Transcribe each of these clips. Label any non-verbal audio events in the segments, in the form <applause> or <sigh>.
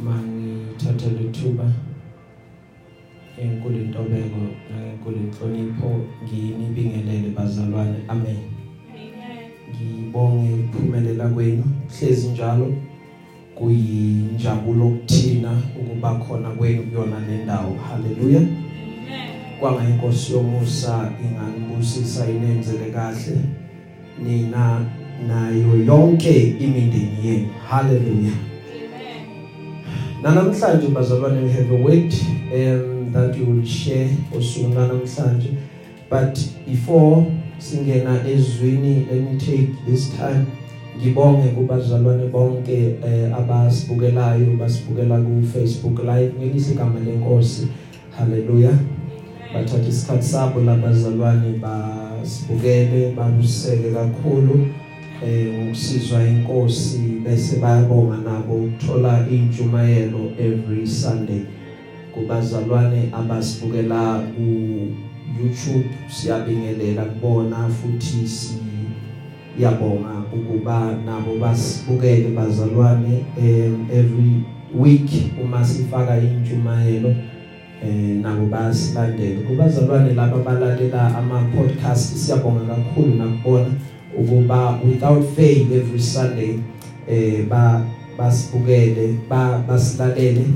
mangithatha lethuba enkulu intobeko nankulu inhlonipho nginibingelele bazalwane. Amen. Ngibonge ukuphumelela kwenu. Hlezi njalo. Kuyinjabulo kuthina ukuba khona kwenu kuyona le ndawo. Haleluya kwanga inkosi yomusa inganibusisa inenzele kahle. Nina nayo yonke imindeni yenu. Haleluya namhlanje bazalwane we have a word um that you will share usuku namhlanje but before singena ezwini let me take this time ngibonge kubazalwane bonke eh, abasibukelayo basibukela ku Facebook live. Ngelise igama lenkosi. Haleluya bathatha isikhathi sabo labazalwane basibukele babuseke kakhulu. Eh ngokusizwa inkosi bese bayabonga nabo ukuthola injumayelo every Sunday. Kubazalwane abasibukela ku YouTube siyabingelela kubona futhi si yabonga ukuba nabo basibukele bazalwane um, every week uma sifaka injumayelo eh nabo bayasilandela kubazalwane laba balalela ama podcast siyabonga kakhulu nakubona. Ukuba without fail every Sunday eh ba basibukele ba basilalele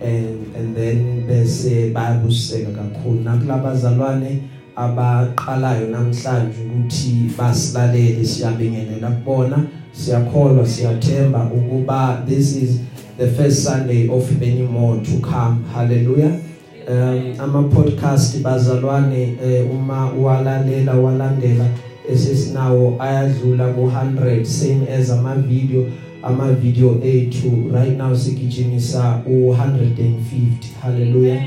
and and then bese bayabuseka kakhulu. Nakulabazalwane abaqalayo namhlanje ukuthi basilalele siyabingelela kubona siyakholwa siyathemba ukuba this is the first Sunday of many more to come. Hallelujah. Um ama podcast bazalwane eh, uma walalela walandela esesinawo ayadlula ku 100 same as ama video ama video ethu. Right now sigijimisa u 150 hallelujah.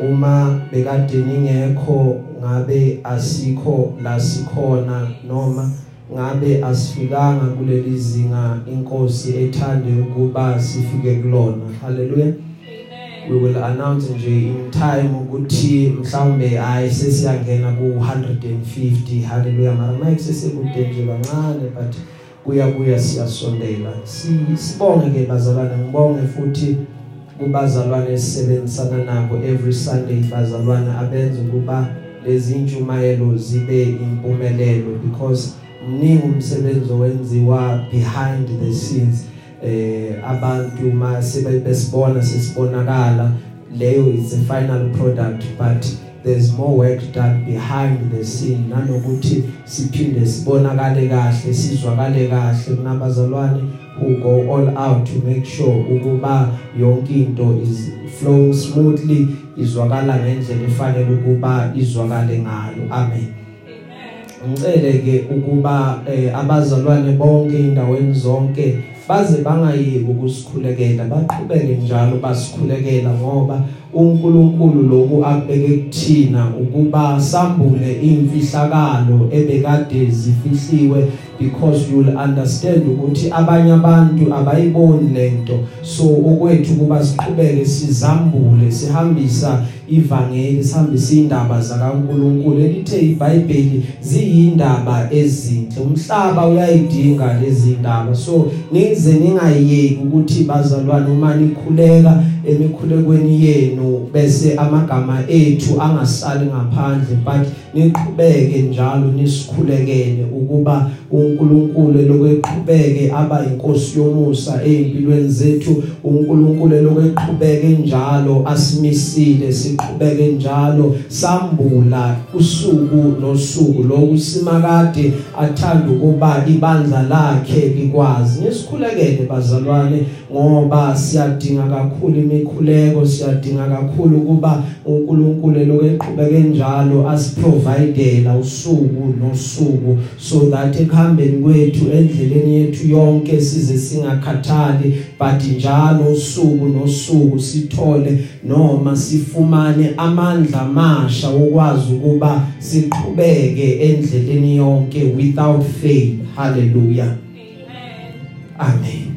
Uma bekade ningekho ngabe asikho la sikhona noma ngabe asifikanga kuleli zinga inkosi ethande ukuba sifike kulona. Hallelujah. We will announce nje in time ukuthi mhlawumbe hayi sesiyangena ku 150 hallelujah. Mara mike sesekude nje kancane but kuya kuya siyasondela. Sibonge ke bazalwane ngibonge futhi kubazalwane esebenzisana nabo every Sunday bazalwane abenza ukuba lezi injumayelo zibe impumelelo because mningi umsebenzi owenziwa behind the scenes. Eh abantu mase besibona sesibonakala leyo is the final product but there's more work done behind the scene. Nanokuthi siphinde sibonakale kahle sizwakale kahle. Kunabazalwane who go all out to make sure ukuba yonke into is flowing smoothly izwakala ngendlela efanele ukuba izwakale ngayo. Amen. Ngicele ke ukuba eh, abazalwane bonke indaweni zonke baze bangayeki ukusikhulekela baqhubeke njalo basikhulekela ngoba uNkulunkulu lokhu abeke kuthina ukuba sambule imfihlakalo ebekade zifihliwe because you'll understand ukuthi abanye abantu abayiboni lento so okwethu kuba siqhubeke sizambule sihambisa ivangeli sihambisa indaba zakaNkuluNkulu. Elithe iBhayibheli ziyindaba ezinhle. Umhlaba uyayidinga lezi ndaba. So nize ningayeki ukuthi bazalwane uma nikhuleka emikhulekweni yenu bese amagama ethu angasali ngaphandle but niqhubeke njalo nisikhulekele ukuba uNkulunkulu lokweqhubeke aba inkosi yomusa ezimpilweni zethu. uNkulunkulu lokweqhubeke njalo asimisile siqhubeke njalo sambula usuku nosuku. Lokusimakade athanda ukuba ibandla lakhe likwazi. Ngisikhulekele bazalwane ngoba siyadinga kakhulu imikhuleko siyadinga kakhulu ukuba uNkulunkulu lokweqhubeke njalo asiprovidela usuku nosuku. So that ekuhambeni kwethu endleleni yethu yonke size singakhathali but njalo usuku nosuku sithole noma sifumane amandla amasha okwazi ukuba siqhubeke endleleni yonke without fail hallelujah. Amen.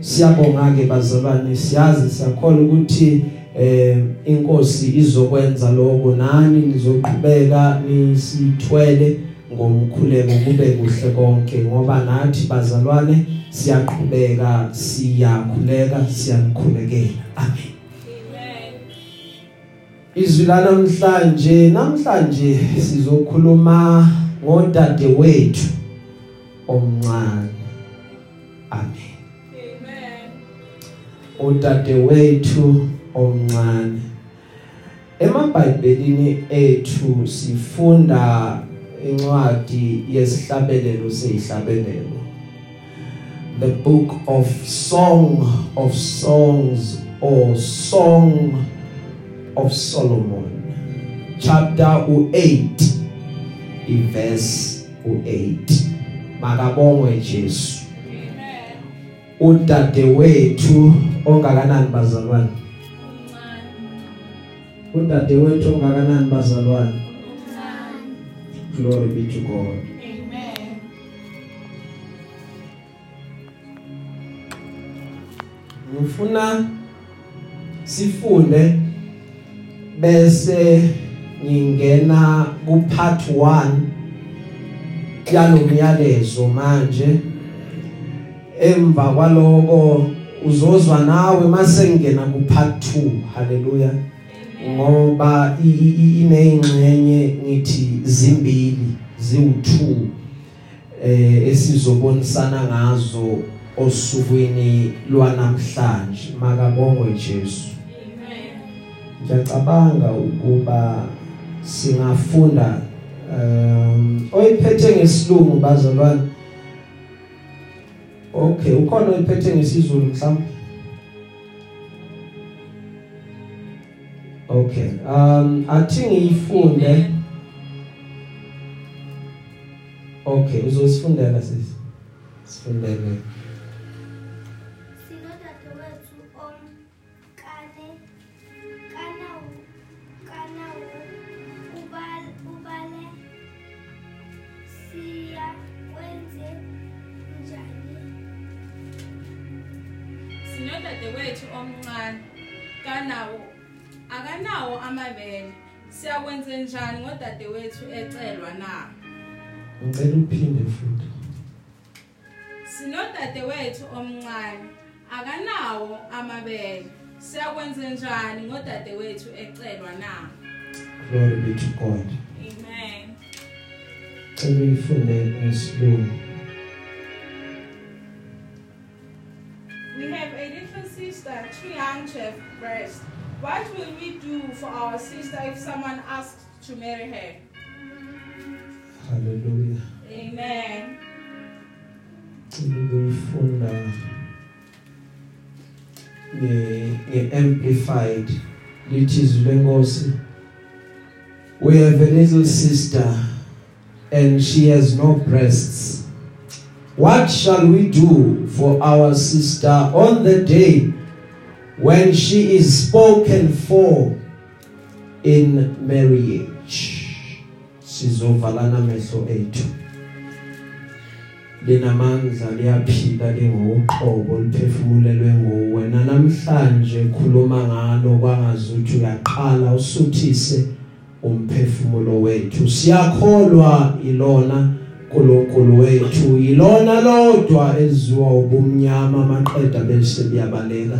Siyabonga ke bazalwane siyazi siyakholwa ukuthi eh inkosi izokwenza lokho. Nani nizoqhubeka nisithwele ngomkhuleko kube kuhle konke. Ngoba nathi bazalwane siyaqhubeka siyakhuleka siyanikhulekela amen. Izwi lanamhlanje namhlanje sizokhuluma ngodade wethu omncane. Amen. Amen. Udade wethu omncane. Emabhayibhelini ethu sifunda incwadi yesihlabelelo seyihlabelelo. The book of song of songs or song of Solomon. Chapter u8 iverse u8 makabongwe Jesu. Amen. Udade wethu ongakanani bazalwane? Udade wethu ongakanani bazalwane? Glory be to God. Ngifuna sifunde bese ngingena ku part 1 yalomyalezo manje. Emva kwaloko uzozwa nawe mase ngena ku part 2 haleluya ngoba ineyingxenye ngithi zimbili ziwu2 eh esizobonisana ngazo osukwini lwanamhlanje. Makabongwe Jesu. Ngiyacabanga ukuba singafunda um oyiphethe ngesilungu bazalwane. Okay ukhona oyiphethe ngesizulu mhlawumbe? Okay. Um athi ngiyifunde. Okay uzosifundela sisi sifundele. Siyakwenze njani ngodadewethu ecelwa na? Ngicela uphinde futhi. Sinodadewethu omncane akanawo amabele. Siyakwenze njani ngodadewethu ecelwa na? Glory be to god. Amen. Cela ifunde ngesilungu. Sister too young to have breast. What will we do for our sister if someone asks to marry her? Hallelujah. Amen. Ngifunda nge nge-amplified lithi izwi lenkosi we have a little sister and she has no breasts what shall we do for our sister on the day when she is spoken for in marriage. Sizovalana amehlo ethu. Linamandla liyaphila lingoqobo liphefumulelwe nguwe namhlanje khuluma ngalo kwangazuthi uyaqala usuthise umphefumulo wethu. Siyakholwa ilona uNkulunkulu wethu yilona lodwa eziwa ubumnyama amaqeda bese biyabaleka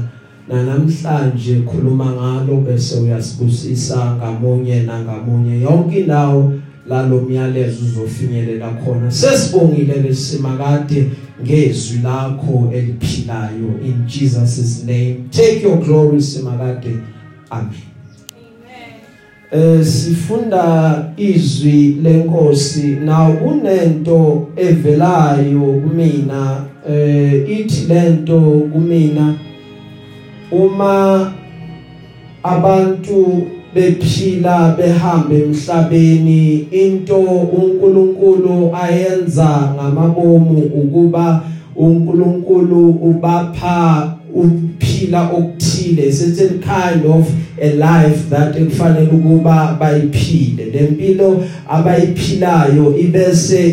na namhlanje khuluma ngalo bese uyasibusisa ngamunye nangamunye. Yonke indawo lalo myalezo uzofinyelela khona. Sesibongile lesimakade ngezwi lakho eliphilayo. In Jesus name take your glory simakade amen. Eh sifunda izwi lenkosi. Na unento evelayo kumina eh ithi lento kumina uma abantu bephila behamba emhlabeni into uNkulunkulu ayenza ngamabomu ukuba uNkulunkulu ubapha ukuphila okuthile certain kind of a life that ekufanele ukuba bayiphile. Lempilo abayiphilayo ibese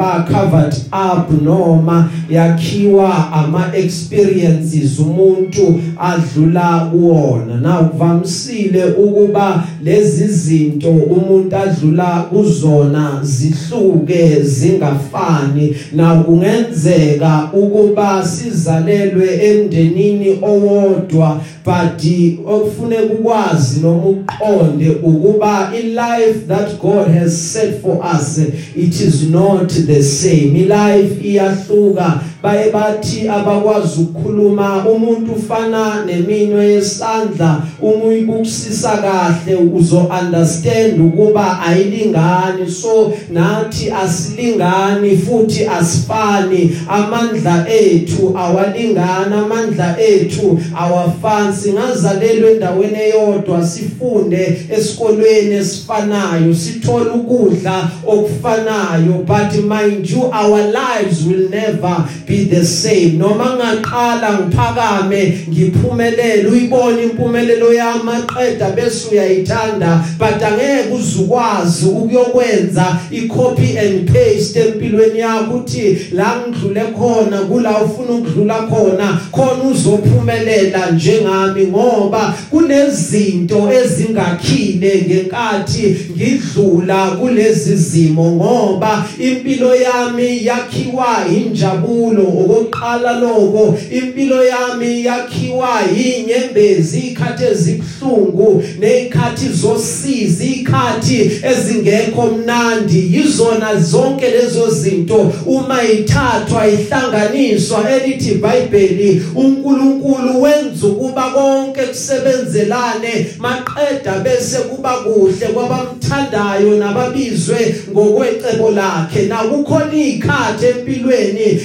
iba covered up noma yakhiwa ama experiences umuntu adlula kuona na kuvamsile ukuba lezi zinto umuntu adlula kuzona zihluke zingafani. Na kungenzeka ukuba sizalelwe emndenini owodwa but okufuneka ukwazi noma uqonde ukuba i life that God has set for us it is not the same. I life iyahluka. Baye bathi abakwazi ukukhuluma umuntu ufana neminwe yesandla uma uyibukisisa kahle uzo understand ukuba ayilingani. So nathi asilingani futhi asifani. Amandla ethu awalingana amandla ethu awafani. Singazalelwe endaweni eyodwa sifunde esikolweni esifanayo sithola ukudla okufanayo. But mind you our lives will never be the same. Noma ngaqala ngiphakame ngiphumelele uyibona impumelelo yami aqeda bese uyayithanda but angeke uzukwazi ukuyokwenza i-copy and paste empilweni yakho uthi la ngidlule khona kula ufuna ukudlula khona khona uzophumelela njengami ngoba kunezinto ezingakhile ngenkathi ngidlula kulezi zimo ngoba impilo yami yakhiwa injabulo. Okoqala lokho impilo yami yakhiwa inyembezi ikhathi ezibhlungu nezikhathi zosizi ikhathi ezingekho mnandi. Yizona zonke lezo zinto uma ithathwa ihlanganiswa elithi iBhayibheli uNkulunkulu wenza ukuba konke kusebenzelane maqeda bese kuba kuhle kwabamthandayo nababizwe ngokwecebo lakhe. Na kukhona ikhathi empilweni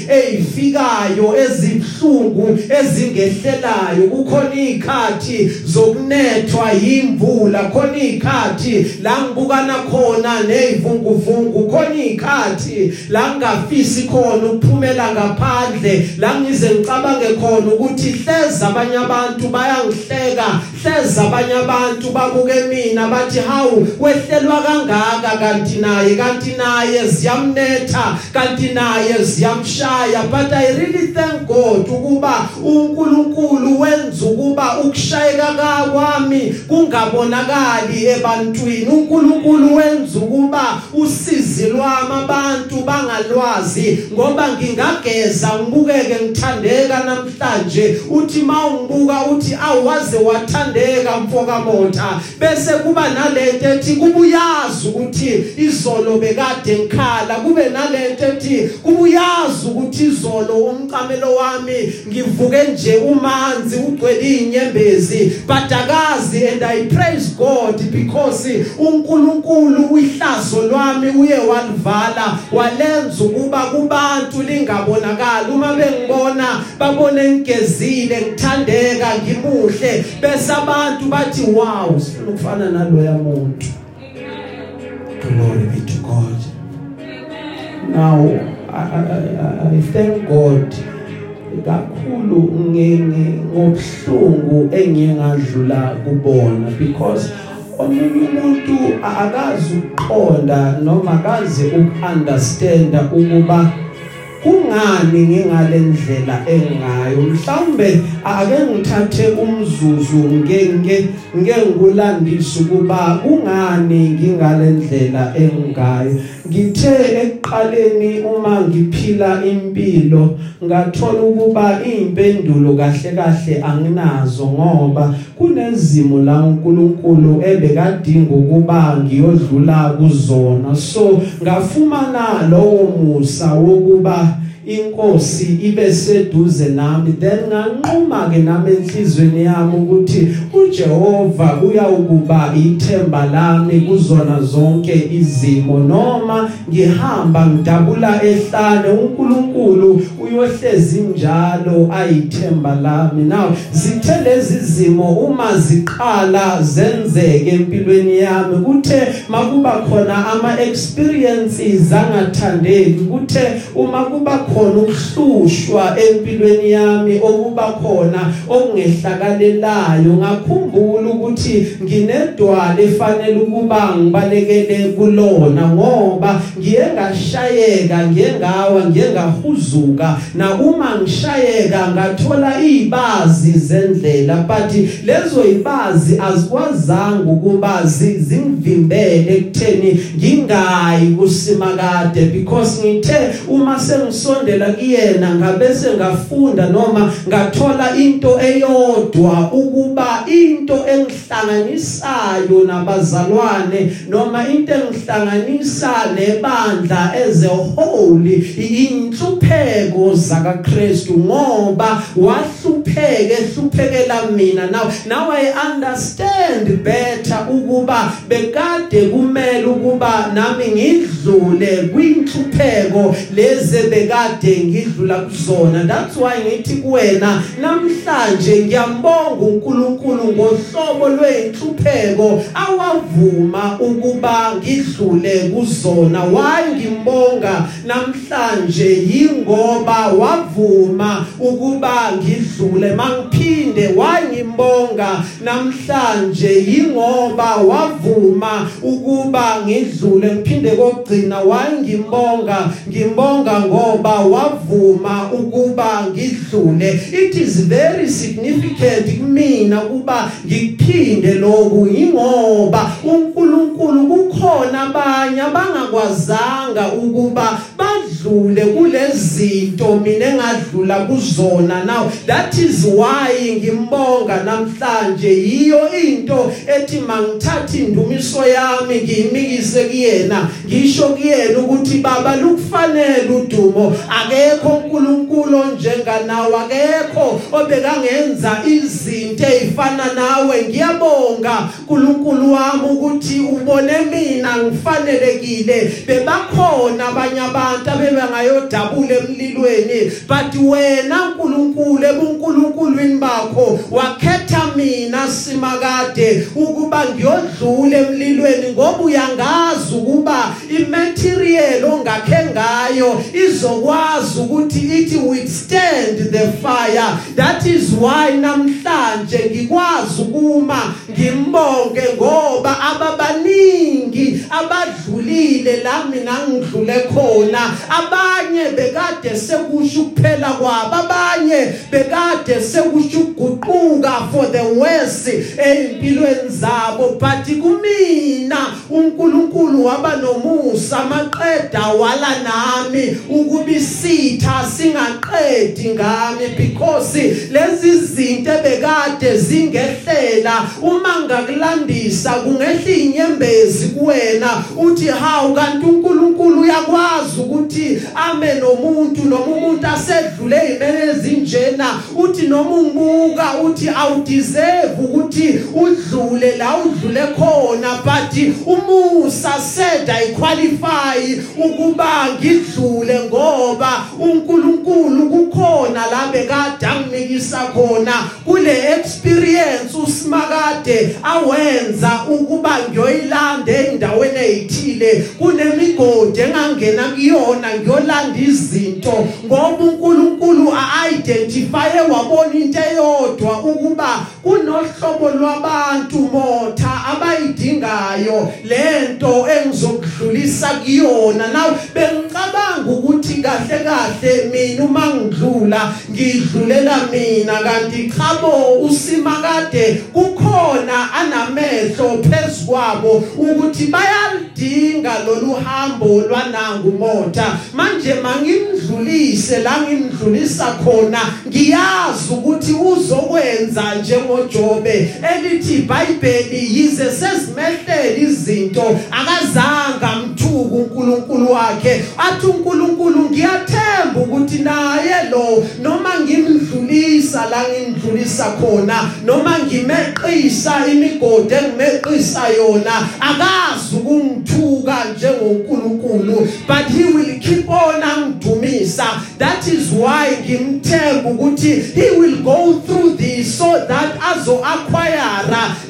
ezifikayo ezibhlungu ezingehlelayo. Kukhona ikhathi zokunethwa imvula khona ikhathi la ngibukana khona nezivunguvungu khona ikhathi la ngafisi khona ukuphumela ngaphandle la ngize ngicabange khona ukuthi hleza abanye abantu bayangihleka hleza abanye abantu babuke mina bathi hawu wehlelwa kangaka kanti naye kanti naye ziyamnetha kanti naye ziyamshaya. But i really thank god ukuba uNkulunkulu wenza ukuba ukushayeka kwami kungabonakali ebantwini. uNkulunkulu wenza ukuba usizi lwami abantu bangalwazi ngoba ngingageza ngibukeke ngithandeka namhlanje. Uthi mawungibuka uthi awaze wathandeka mfoka motha bese kuba nalento ethi kubuyazi ukuthi izolo bekade ngikhala. Kube nalento ethi kubuyazi ukuthi izolo umcamelo wami ngivuke nje umanzi ugcwele inyembezi but akazi and i praise god because uNkulunkulu uyihlazo lwami uye walivala walenza ukuba kubantu lingabonakala uma bengibona babone ngigezile ngithandeka ngimuhle bese abantu bathi wow sifuna ukufana naloya muntu. Glory be to god. Now I, I, I thank God kakhulu ngenge ngobuhlungu engiyengadlula kubona because omunye umuntu akazi ukuqonda noma akazi ukunderstand ukuba kungani ngingale ndlela engayo? Mhlawumbe ake ngithathe umzuzu ngeke ngeke ngikulandise ukuba kungani ngingale ndlela engayo? Ngithe ekuqaleni uma ngiphila impilo ngathola ukuba impendulo kahle kahle anginazo ngoba kunezimo la uNkulunkulu ebekadinga ukuba ngiyodlula kuzona. So ngafumana lowo musa wokuba inkosi ibe seduze nami then nganquma ke nami enhlizweni yami ukuthi uJehova uyawukuba ithemba lami kuzona zonke izimo noma ngihamba ngidabula ehlane uNkulunkulu uyohlezi njalo ayithemba lami. Now zithe lezi zimo uma ziqala zenzeke empilweni yami kuthe makuba khona ama experiences angathandeki kuthe uma kuba khona ukuhlushwa empilweni yami okuba khona okungehlakalelayo ngakhumbula ukuthi nginedwala efanele ukuba ngibalekele kulona ngoba ngoba ngiye ngashayeka ngiye ngawa ngiye ngahuzuka na uma ngishayeka ngathola izibazi zendlela but lezo ibazi azikwazanga ukuba zingivimbele ekutheni ngingayi kusimakade because ngithe uma sengisondela kuyena ngabe sengafunda noma ngathola into eyodwa ukuba into engihlanganisayo nabazalwane noma into engihlanganisa nebandla as a whole inhlupheko zaka Christ ngoba wahlupheke ehluphekela mina. Now now I understand better ukuba bekade kumele ukuba nami ngidlule kwinhlupheko leze bekade ngidlula kuzona. That's why ngithi kuwena namhlanje ngiyambonga uNkulunkulu ngohlobo lweinhlupheko awavuma ukuba ngidlule kuzona. Why ngimbonga? Namhlanje yingoba wavuma ukuba ngidlule mangiphinde wangimbonga. Namhlanje yingoba wavuma ukuba ngidlule ngiphinde kokugcina wangimbonga. Ngimbonga ngoba wavuma ukuba ngidlule. It is very significant kumina kuba ngiphinde lokhu ingoba uNkulunkulu kukhona abanye abangakwazanga ukuba badlule kulezinto mina engadlula kuzona. Now that is why ngimbonga namhlanje yiyo into ethi mangithatha indumiso yami ngiyimikise kuyena. Ngisho kuyena ukuthi baba lukufanele udumo. Akekho uNkulunkulu njenganawe akekho obekangenza izinto ezifana nawe. Ngiyabonga uNkulunkulu wami ukuthi ubone mina ngifanelekile. Bebakhona abanye abantu abebengayodabula emlilweni but wena uNkulunkulu ebuNkulunkulwini bakho wakhetha mina simakade ukuba ngiyodlula emlilweni ngoba uyangazi ukuba imaterial ongakhe ngayo izokwazi ukuthi ithi withstand the fire. That is why namhlanje ngikwazi ukuma ngimbonge ngoba ababaningi abadlulile la mina ngidlule khona. Abanye bekade sekusho ukuphela kwabo abanye bekade sekusho ukuguquka for the worse empilweni zabo but kumina uNkulunkulu waba nomusa maqeda wala nami ukubisitha singaqedi ngami because lezi zinto ebekade zingehlela. Uma ngakulandisa kungehla inyembezi kuwena uthi hawu kanti uNkulunkulu uyakwazi ukuthi ame nomuntu noma umuntu asedlule izimene ezinjena. Uthi noma ungibuka uthi awudeserve ukuthi udlule la udlule khona but umusa said i qualify ukuba ngidlule ngoba uNkulunkulu kukhona la bekade angimikisa khona kule experience usimakade awenza ukuba ngiyoyilanda endaweni ezithile kunemigodi engangena kuyona ngiyolanda izinto ngoba uNkulunkulu a-identify wabona into eyodwa ukuba kunohlobo lwabantu motha abayidingayo. Lento engizokudlulisa kuyona. Naw bengicabanga ukuthi kahle kahle mina uma ngidlula ngidlulela mina kanti chabo usimakade kukhona anamehlo phezkwabo ukuthi bayalidinga lolu hambo lwanangu motha. Manje mangimdlulise la ngimdlulisa khona ngiyazi ukuthi uzokwenza njengoJobe elithi iBhayibheli yize sezimehlela izinto akazanga mthuku uNkulunkulu wakhe. Athi uNkulunkulu ngiyathemba ukuthi naye lo noma ngimdlulisa la ngimdlulisa khona noma ngimeqisa imigodi engimeqisa yona. Akazi ukungithuka njengoNkulunkulu but he will keep on angidumisa. That is why ngimthemba ukuthi he will go through this so that azo acquire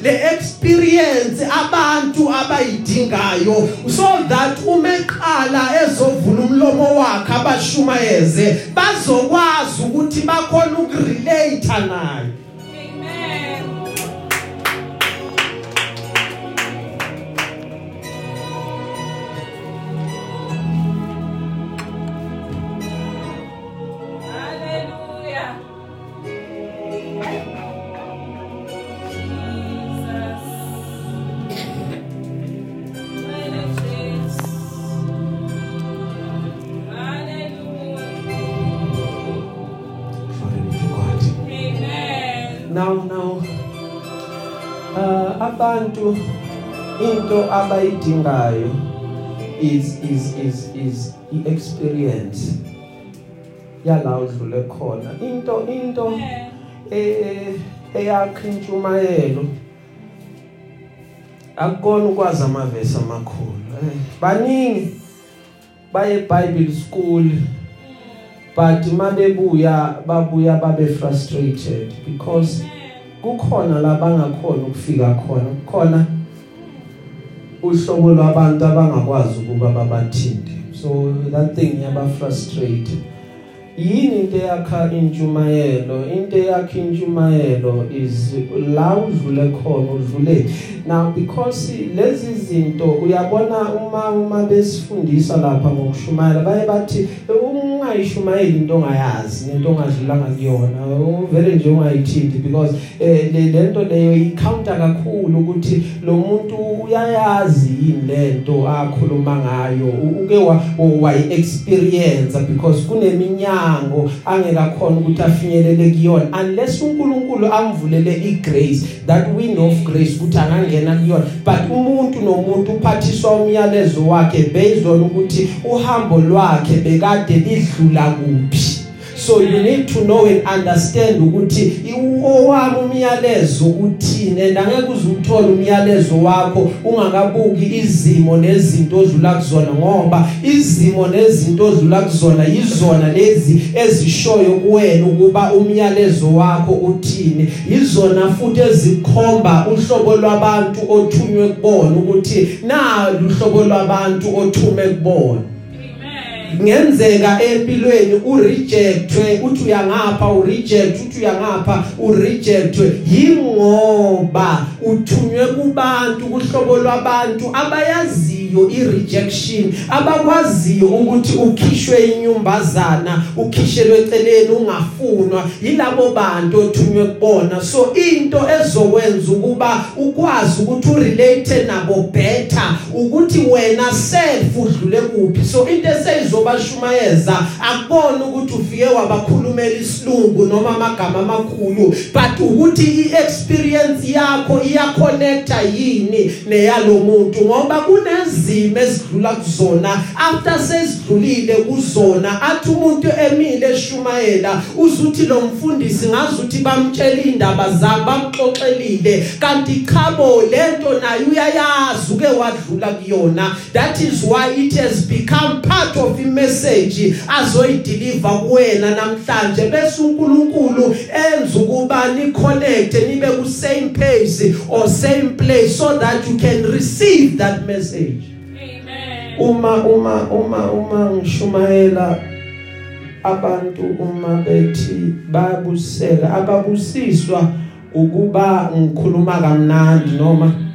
le experience abantu abayidingayo so that umeqala ezovula umlomo wakhe abashumayeze bazokwazi ukuthi bakhona ukurelate naye. Now now uh, abantu into abayidingayo is is is is iexperience yala udlule khona into into Amen. eh eyakha intshumayelo akukona ukwazi amavesi amakhulu Eh, baningi baye Bible school but mabebuya babuya babe frustrated because kukhona la bangakhona ukufika khona. Kukhona uhlobo lwabantu abangakwazi ukuba babathinte. So that thing yaba frustrate yini into yakha intshumayelo into yakha intshumayelo is la udlule khona udlule now because lezi zinto uyabona uma uma besifundisa lapha ngokushumayela baye bathi ungayishumayeli into ongayazi into ongadlulanga kuyona uvele nje ungayithinti because eh le lento leyo icounter kakhulu ukuthi lo muntu uyayazi yini lento akhuluma ngayo u- uke wa wayi experience because kuneminyango angeke akhona ukuthi afinyelele kuyona. Unless uNkulunkulu amvulele igrace that wind of grace ukuthi angangena kuyona. But umuntu nomuntu uphathiswa umyalezo wakhe based on ukuthi uhambo lwakhe bekade lidlula kuphi. So you need to know and understand ukuthi owami umyalezo uthini and angeke uzuthola umyalezo wakho ungakabuki izimo nezinto odlula kuzona ngoba izimo nezinto odlula kuzona yizona lezi ezishoyo kuwena ukuba umyalezo wakho uthini izona futhi ezikhomba uhlobo lwabantu othunywe kubona ukuthi na uhlobo lwabantu othume kubona Amen. Kungenzeka empilweni urejectwe. Uthi uyangapha ureject uthi uyangapha urejectwe. Yingoba uthunywe kubantu kuhlobo lwabantu abayaziyo irejection abakwaziyo ukuthi ukhishwe inyumbazana ukhishelwe eceleni ungafunwa yilabo bantu othunywe kubona. So into ezokwenza ukuba ukwazi ukuthi urelate nabo better ukuthi wena self udlule kuphi. So into eseyizobashumayeza akubona ukuthi ufike wabakhulumela isilungu noma amagama amakhulu but ukuthi iexperience yakho iyaconnecta yini neyalomuntu ngoba kunezimo ezidlula kuzona after sesidlulile kuzona athi umuntu emile eshumayela uzuthi lo mfundisi ngazuthi bamtshela indaba zabo bamxoxelile. Kanti chabo lento naye uyayazi uke wadlula kuyona. That is why it has become part of imessage azoyideliver kuwena namhlanje. Bese uNkulunkulu enza ukuba ni connect nibe ku same pace or same place so that you can receive that message. Amen. Uma uma uma uma ngishumayela abantu uma bethi bayabuseka ababusiswa ukuba ngikhuluma kamnandi noma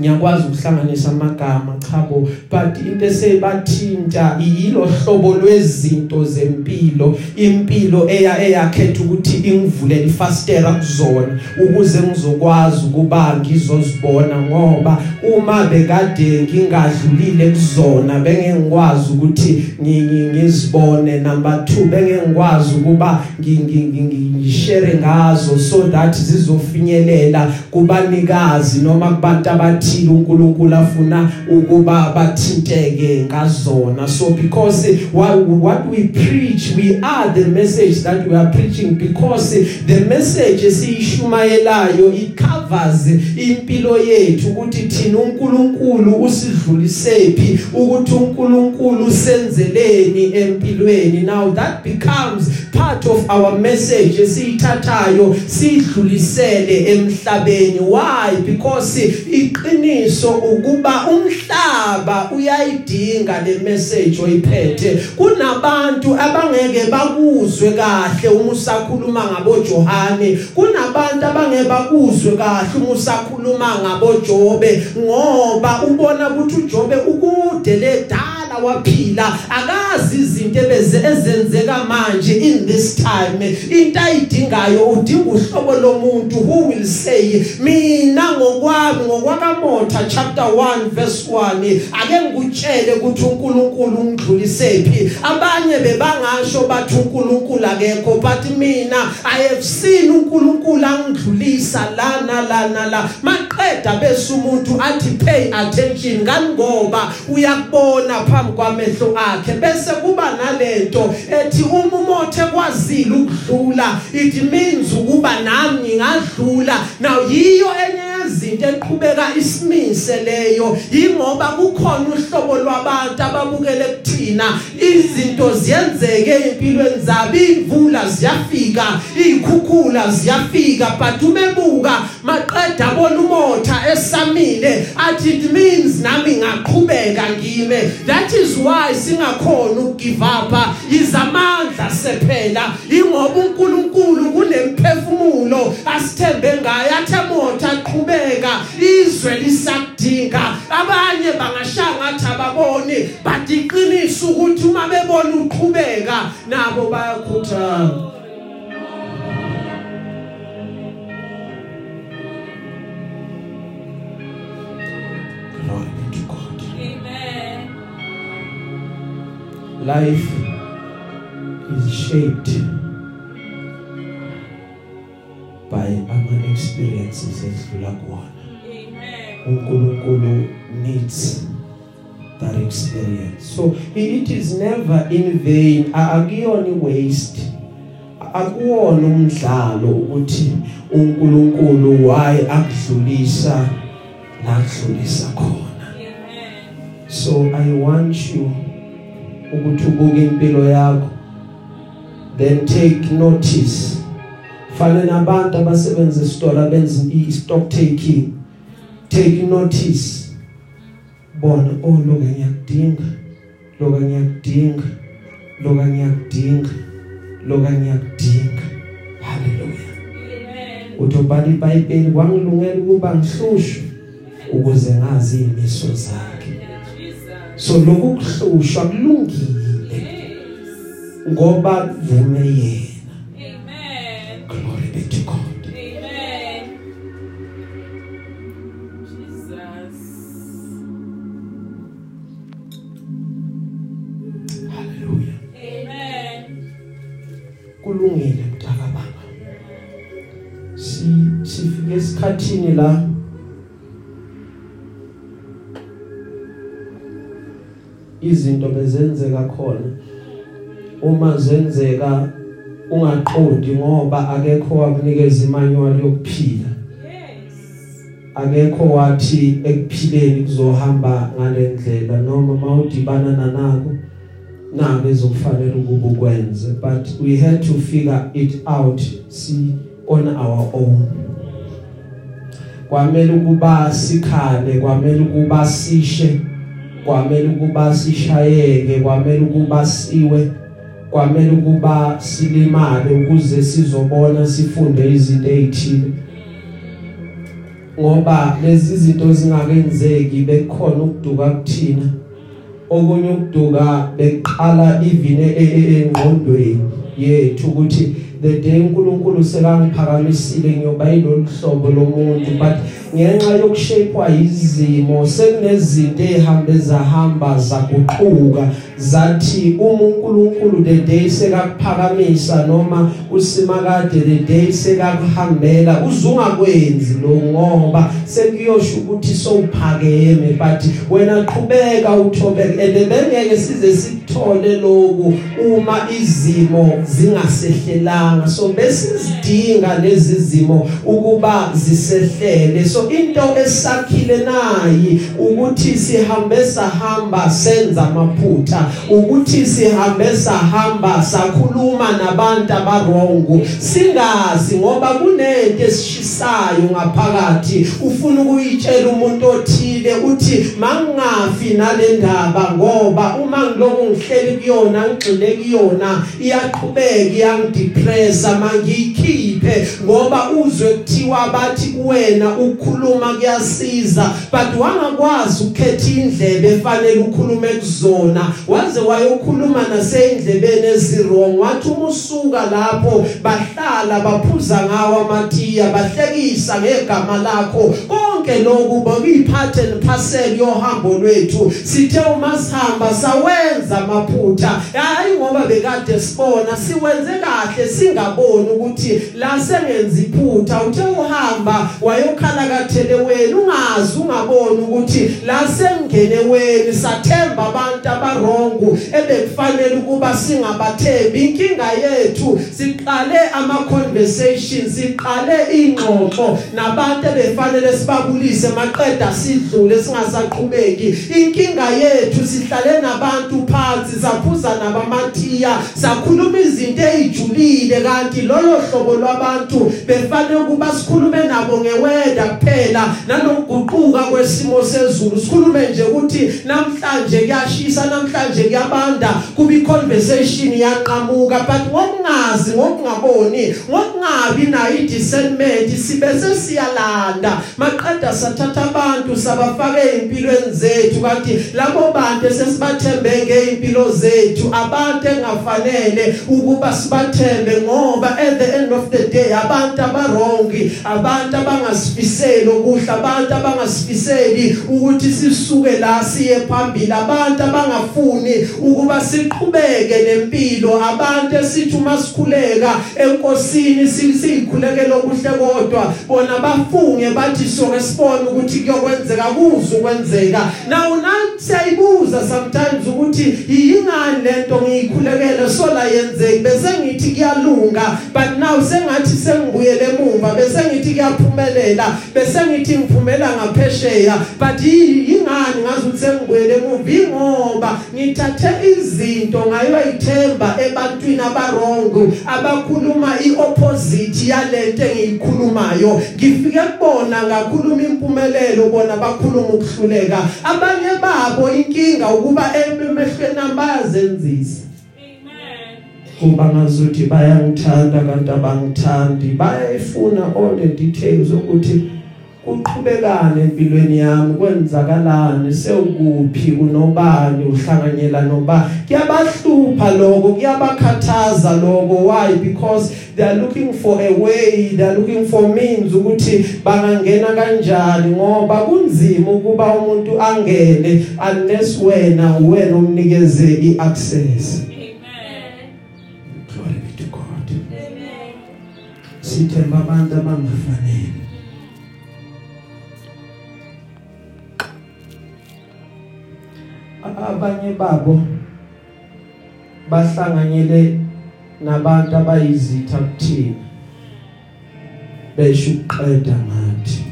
ngiyakwazi ukuhlanganisa amagama chabo but into esebathinta yilo hlobo lwezinto zempilo impilo eya eyakhetha ukuthi ingivulele ifastera kuzona ukuze ngizokwazi ukuba ngizozibona ngoba uma bekade ngingadlulile kuzona benge ngikwazi ukuthi ngi- ngizibone. Number 2 benge ngikwazi ukuba ngi- ngi- ngi- ngishare ngazo so that zizofinyelela kubanikazi noma kubantu abathile uNkulunkulu afuna ukuba bathinteke ngazona. So because what, what we preach we are the message that we are preaching because the message esiyishumayelayo it covers impilo yethu ukuthi thina uNkulunkulu usidlulisephi ukuthi uNkulunkulu senzeleni empilweni. Now that becomes part of our message esiyithathayo sidlulisele emhlabeni. Why? Because iqiniso ukuba umhlaba uyayidinga le message oyiphethe. Kunabantu abangeke bakuzwe kahle uma usakhuluma ngabo Johane. Kunabantu abangeke bakuzwe kahle uma usakhuluma ngabo Jobe ngoba ubona ukuthi uJobe ukude ledala wakudala waphila akazi izinto ebeze ezenzeka manje in this time. Into ayidingayo udinga uhlobo lomuntu. Who will say? Mina ngokwami ngokwakamotha chapter 1 verse 1 ake ngikutshele ukuthi uNkulunkulu ungidlulisephi. Abanye bebangasho bathi uNkulunkulu akekho but mina i have seen uNkulunkulu angidlulisa lana lana la maqeda bese umuntu athi pay attention. Ngani ngoba? Uyakubona phambi kwamehlo akhe. Bese kuba nalento ethi uma umothe kwazile ukudlula. It means ukuba nami ngingadlula. Now yiyo enye yezinto eqhubeka isimise leyo. Ingoba kukhona uhlobo lwabantu ababukele kuthina. Izinto ziyenzeke empilweni zabo. Imvula ziyafika izikhukhula ziyafika but umebuka maqeda bona umotha esamile. Athi it means nami ngaqhubeka ngime. That is why singakhona ukugive up. Izamandla sephela. Ingoba uNkulunkulu kunemphefumulo asithembe ngayo athemotha aqhubeka izwe lisakudinga abanye bangashanga athi ababoni but iqiniso ukuthi uma bebona uqhubeka nabo bayakhuthala Glory be to God. Amen. Life is shaped by experiences esidlula kuwona. Amen. uNkulunkulu needs that experience. So it is never in vain. Akuyona waste. Akuwona umdlalo ukuthi uNkulunkulu why akudlulisa la kudlulisa khona. Amen. So I want you ukuthi ubuke impilo yakho then take notice fana nabantu abasebenza esitolo abenza i-stock taking. Take notice. Bona oh loka ngiyakudinga loka ngiyakudinga loka ngiyakudinga loka ngiyakudinga. Haleluya Amen. utobhala iBhayibheli kwangilungela ukuba ngihlushwe ukuze ngazi imiso zakhe. So lokhu kuhlushwa kulungile ngoba vume yena. Esikhathini la? Izinto bezenzeka khona. Uma zenzeka ungaqondi ngoba akekho wakunikeza imanyuwali yokuphila. Yes. akekho wathi ekuphileni kuzohamba ngalendlela noma mawudibana nanako nabe ezokufanele ukuba ukwenze. But we had to figure it out see on our own. Kwamele ukuba sikhale kwamele ukuba sishe kwamele ukuba sishayeke kwamele ukuba siwe kwamele ukuba silimale ukuze sizobona sifunde izinto ezithile. Ngoba lezi zinto zingakenzeki bekukhona ukuduka kuthina okunye ukuduka beqala even engqondweni yethu ukuthi the day uNkulunkulu sekangiphakamisile ngiyoba yilolu hlobo lomuntu but ngenxa yokushepwa izimo sekunezinto ezihambe zahamba zaguquka. Zathi uma uNkulunkulu the day sekakuphakamisa noma usimakade the day sekakuhambela uzungakwenzi lo ngoba sekuyosho ukuthi sowuphakeme. But wena qhubeka uthobeke and bengeke size sikuthole lokhu uma izimo zingasehlelanga. So besizidinga lezi zimo ukuba zisehlele. So into esakhile nayi ukuthi sihambe sahamba senza amaphutha ukuthi sihambe sahamba sakhuluma nabantu abarongo. Singazi ngoba kunento esishisayo ngaphakathi. Ufuna ukuyitshela umuntu othile uthi mangafi nale ndaba ngoba uma ngiloku ngihleli kuyona ngigxile kuyona iyaqhubeka iyangidepressa mangiyikhiphe. Ngoba uzwe kuthiwa bathi kuwena ukukhuluma kuyasiza but wangakwazi ukukhetha indlebe efanele ukhulume kuzona. Waze wayokhuluma nasendlebeni ezirong wathi uma usuka lapho bahlala baphuza ngawo amatiya bahlekisa ngegama lakho. Konke lokhu bokuyiphathe nephaseli yohambo lwethu. Sithe uma sihamba sawenza amaphutha hayi ngoba bekade sibona siwenze kahle singaboni ukuthi la sengenza iphutha uthe uhamba wayokhala kathele wena ungazi ungaboni ukuthi la sengene wena sathemba abantu abarongo ebekufanele ukuba singabathembi. Inkinga yethu siqale ama conversations siqale ingxoxo nabantu ebefanele sibabulise maqeda sidlule singasaqhubeki. Inkinga yethu sihlale nabantu phansi saphuza nabamatiya sakhuluma izinto ezijulile kanti lolo hlobo lwabantu befanele ukuba sikhulume nabo ngeweda kuphela nanokuguquka kwesimo sezulu. Sikhulume nje ukuthi namhlanje kuyashisa namhlanje kuyabanda kubi conversation yaqhamuka but ngokungazi ngokungaboni ngokungabi nayo discernment sibe sesiyalanda. Maqeda sathatha abantu sabafaka empilweni zethu. Kanti labo bantu sesibathembe ngeimpilo zethu abantu engafanele ukuba sibathembe ngoba at the end of the day abantu abarongi abantu abangasifiseli okuhle abantu abangasifiseli ukuthi sisuke la siye phambili abantu abangafuni ukuba siqhubeke nempilo abantu esithi uma sikhuleka enkosini sikhulekele okuhle kodwa bona bafunge bathi soke sibone ukuthi kuyokwenzeka kuze ukwenzeka. Now nathi siyayibuza sometimes ukuthi yingani lento ngiyikhulekele sola yenzeki bese ngithi kuyalunga. But now sengathi sengibuyele emuva bese ngithi kuyaphumelela bese ngithi ngiphumela ngaphesheya. But yingani ngazi ukuthi sengibuyele emuva? Ingoba ngithathe izinto ngayo ayithemba ebantwini abarongo abakhuluma iopposite yalento engiyikhulumayo. Ngifike kubona ngakhuluma impumelelo bona bakhuluma ukuhluleka. Abanye babo inkinga ukuba emehlweni bayazenzisa Amen. kuba ngazuthi bayangithanda kanti abangithandi bayayifuna all the details ukuthi kuqhubekane empilweni yami kwenzakalani? Sewukuphi? Unobani? Uhlanganyela noba kuyabahlupha lokho kuyabakhathaza lokho. Why? Because they are looking for a way they are looking for means ukuthi bangangena kanjani ngoba kunzima ukuba umuntu angene unless wena wena umnikeze iaccess. Amen. glory be to God. Amen. sithemba abantu abangafanele. Abanye babo bahlanganyele nabantu abayizitha kuthina. Besho ukuqeda ngathi.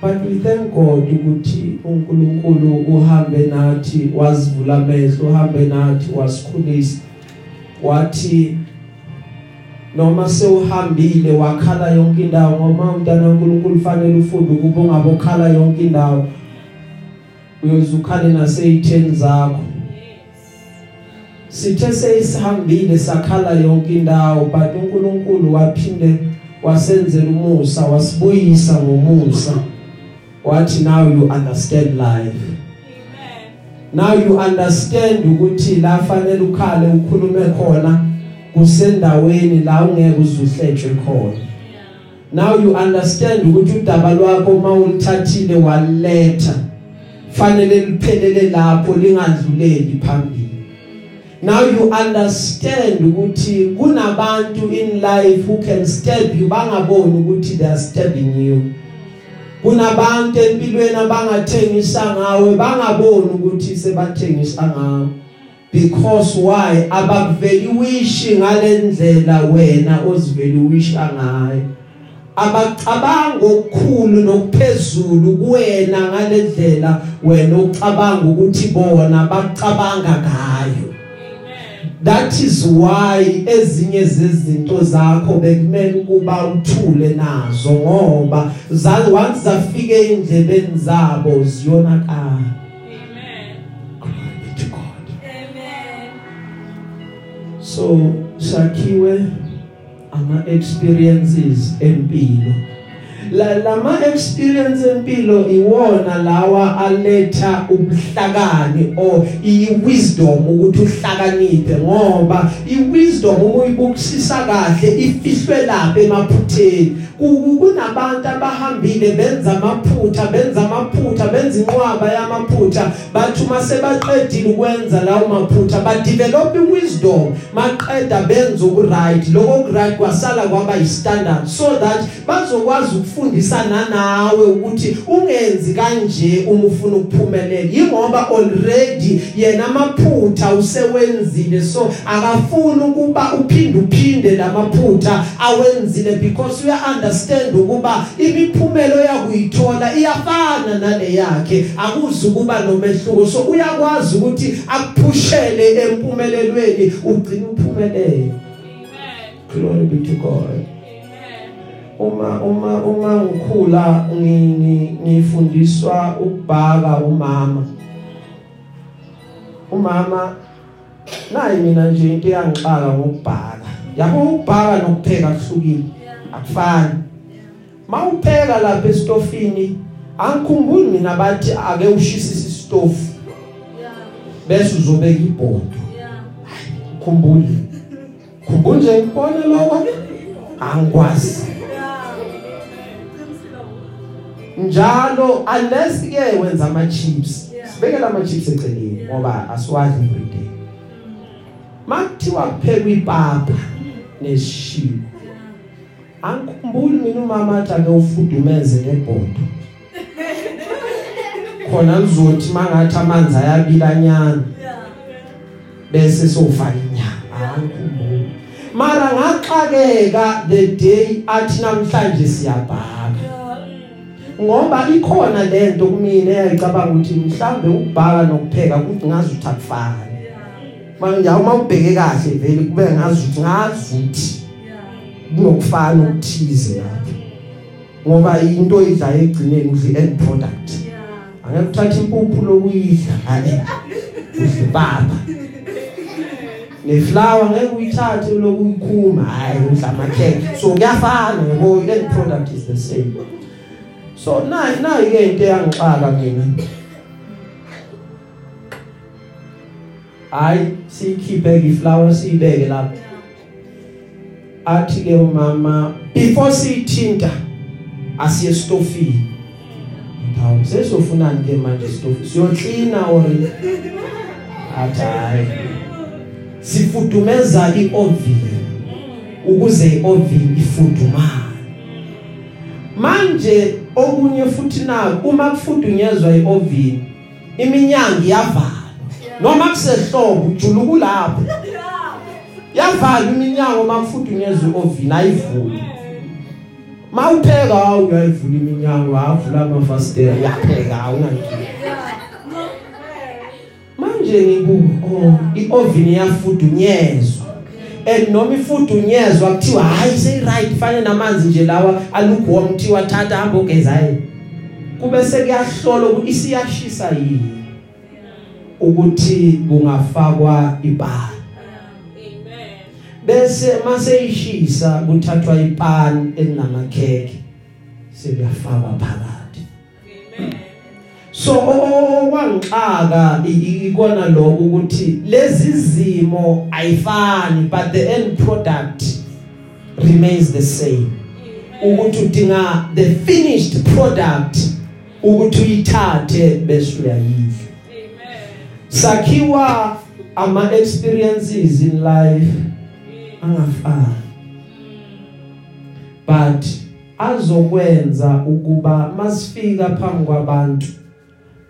But we thank God ukuthi uNkulunkulu uhambe nathi wazivula amehlo uhambe nathi wasikhulisa. Wathi noma sewuhambile wakhala yonke indawo ngoba umntana kaNkulunkulu fanele ufunde ukuba ungabokhala yonke indawo uyozukhale naseyitheni zakho. Sithe seyisihambile sakhala yonke indawo but uNkulunkulu waphinde wasenzela umusa wasibuyisa ngomusa. Wathi now you understand life. Amen. now you understand ukuthi la fanele ukhale ukhulume khona kusendaweni la ungeke uzuhlejwe khona. Now you understand ukuthi udaba lwakho uma ulithathile waliletha fanele liphelele lapho lingadluleli phambili. Now you understand ukuthi kunabantu in life who can stab you bangaboni ukuthi they are stabbing you. Kunabantu empilweni abangathengisa ngawe bangaboni ukuthi sebathengisa ngawe. Because why? Abakuvaluishi ngalendlela wena ozivaluisha ngayo. Abacabanga okukhulu nokuphezulu kuwena ngalendlela wena ucabanga ukuthi bona bacabanga ngayo that is why ezinye zezinto zakho bekumele ukuba uthule nazo ngoba zazi once zafike endlebeni zabo ziyonakala Amen. glory to god Amen. so sakhiwe ama experiences empilo. La lama experience empilo iwona lawa aletha ubuhlakani or i wisdom ukuthi uhlakaniphe ngoba i wisdom uyibukisisa kahle ifihlwe lapha emaphutheni. Kunabantu abahambile benza amaphutha benza amaphutha benza inqwaba yamaphutha. Bathi uma sebaqedile ukwenza lawo maphutha ba develop i wisdom maqeda benza ukuright lokho right kwasala kwaba i standard so that bazokwazi ukufundisana nawe ukuthi ungenzi kanje uma ufuna ukuphumelela. Ingoba already yena amaphutha usewenzile so akafuni ukuba uphinde uphinde lamaphutha awenzile because uya understand ukuba imiphumelo yakuyithola iyafana nale yakhe. Akuzi ukuba nomehluko so uyakwazi ukuthi akuphushele empumelelweni ugcine uphumelele. Glory be to God. Uma uma uma ngikhula ngi- ngi- ngifundiswa ukubhaka umama. Umama nayi mina nje into eyangixaka ngokubhaka. Yabo ukubhaka nokupheka kuhlukile. Akufani. Mawupheka lapha estofini angikhumbuli mina bathi ake ushisise istofu Yeah. bese uzobeka ibhodo. Yeah. khumbuli khumbula nje ngibone lokho. Angikwazi. Njalo unless ke wenza ama chips Yeah. sibekela ama chips eceleni Yeah. ngoba asiwadli every day makuthiwa kuphekwa ipapa nesishiwo angikhumbuli mina umama athi ake ufudumeze ngebhodo. <laughs> Khona lizothi mangathi amanzi ayabilanyana bese sofaka inyama. Angikhumbuli mara ngaxakeka the day athi namhlanje siyabhaka. Ngoba ikhona lento kumina eyayicabanga ukuthi mhlambe ukubhaka nokupheka kuthi ngazi ukuthi akufani. Manje uma ubheke kahle vele kube ngazi ukuthi ngazi ukuthi kunokufana okuthize lapho. Ngoba into idla egcineni udla end product. Angeke uthathe impuphu lokuyidla hayi ipapa neflower ngeke uyithathe lokuyikhuma hayi udla amakhekhe. So kuyafana ngoba end product is the same. So nayi nayi ke into eyangixaka mina. Hayi siyikhiphe ke iflower siyibeke lapha athi ke umama before siyithinta asiye stofini hawu sesofunani ke manje stofu siyoklina or athi hayi sifudumeza ioven ukuze ioven ifudumale. Manje okunye futhi na uma kufudunyezwa ioven iminyango iyavalwa. Noma kusehlobo ujula kulapho yavala iminyango makufudunyezwa ioven ayivuli mawupheka uyayivula iminyango avula amafasitela uyapheka awunankinga manje ngiku oh ioven iyafudunyezwa and noma ifudunyezwa kuthiwa hayi say right fane namanzi nje lawa alukuwarm kuthiwa thatha hamba ugeza yini kube sekuyahlolwa ukuthi isiyashisa yini ukuthi kungafakwa ibani Amen. bese mase ishisa kuthathwa ipani elinamakheke sekuyafakwa phakathi Amen. So okwangixaka ikona lokho ukuthi lezi zimo ayifani but the end product remains the same. Ukuthi udinga the finished product ukuthi uyithathe bese uyayidla. Sakhiwa ama experiences in life angafani. But azokwenza ukuba masifika phambi kwabantu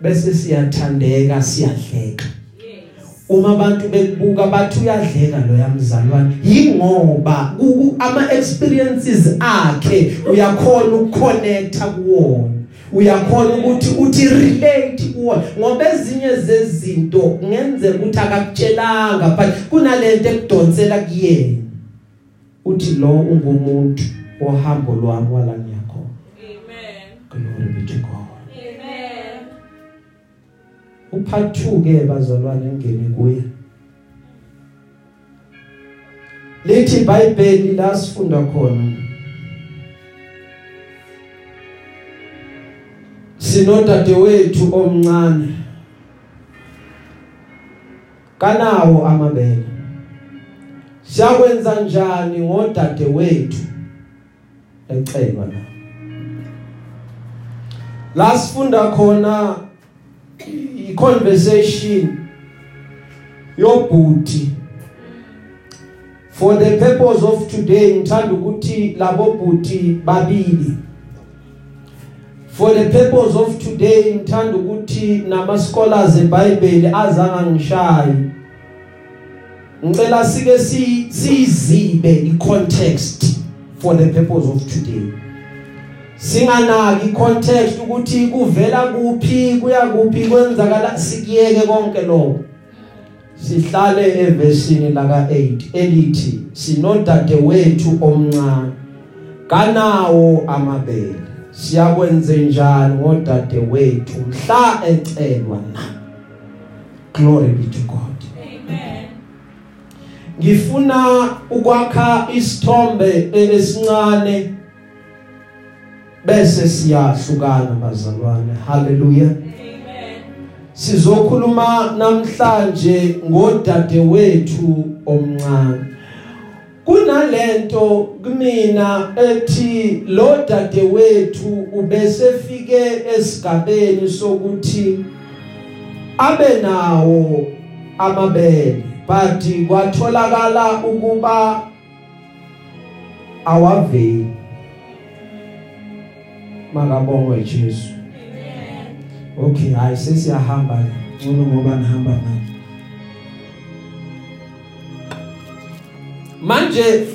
bese siyathandeka siyadleka. Uma abantu bekubuka bathi uyadleka lo yamzalwane yingoba ama experiences akhe uyakhona ukuconnecta kuwona. Uyakhona ukuthi uthi relate kuwona. Ngoba ezinye zezinto kungenzeka ukuthi akakutshelanga but kunalento ekudonsela kuyena. Uthi lo ungumuntu ohambo lwami wala ngiyakhona amen. Glory be to God. Upart 2 ke bazalwane ngene kuye. Lithi iBhayibheli la sifunda khona. Sinodadewethu omncane. Kanawo amabele. Siyakwenza njani ngodadewethu? Ecelwa la. La sifunda khona iconversation yobhuti. For the purpose of today ngithanda ukuthi labo bhuti babili. For the purpose of today ngithanda ukuthi nama scholars eBhayibheli azanga ngishayi ngicela sike sizibe icontext for the purpose of today. Singanaki icontext ukuthi kuvela kuphi kuya kuphi kwenzakala sikiyeke konke lokho. Sihlale evesini la ka8 elithi sinodade wethu omncane kanawo amabele. Siyakwenze njani ngodade wethu mhla ecelwa na? Glory be to God. Amen. Ngifuna ukwakha isithombe esincane bese siyahlukana bazalwane haleluya amen. Sizokhuluma namhlanje ngodade wethu omncane. Kunalento kumina ethi lo dade wethu ubesefike esigabeni sokuthi abe nawo amabele. But kwatholakala ukuba awaveli. Makabongwe Jesu. Okay hayi sesiyahamba ngcono ngoba nihamba manje manje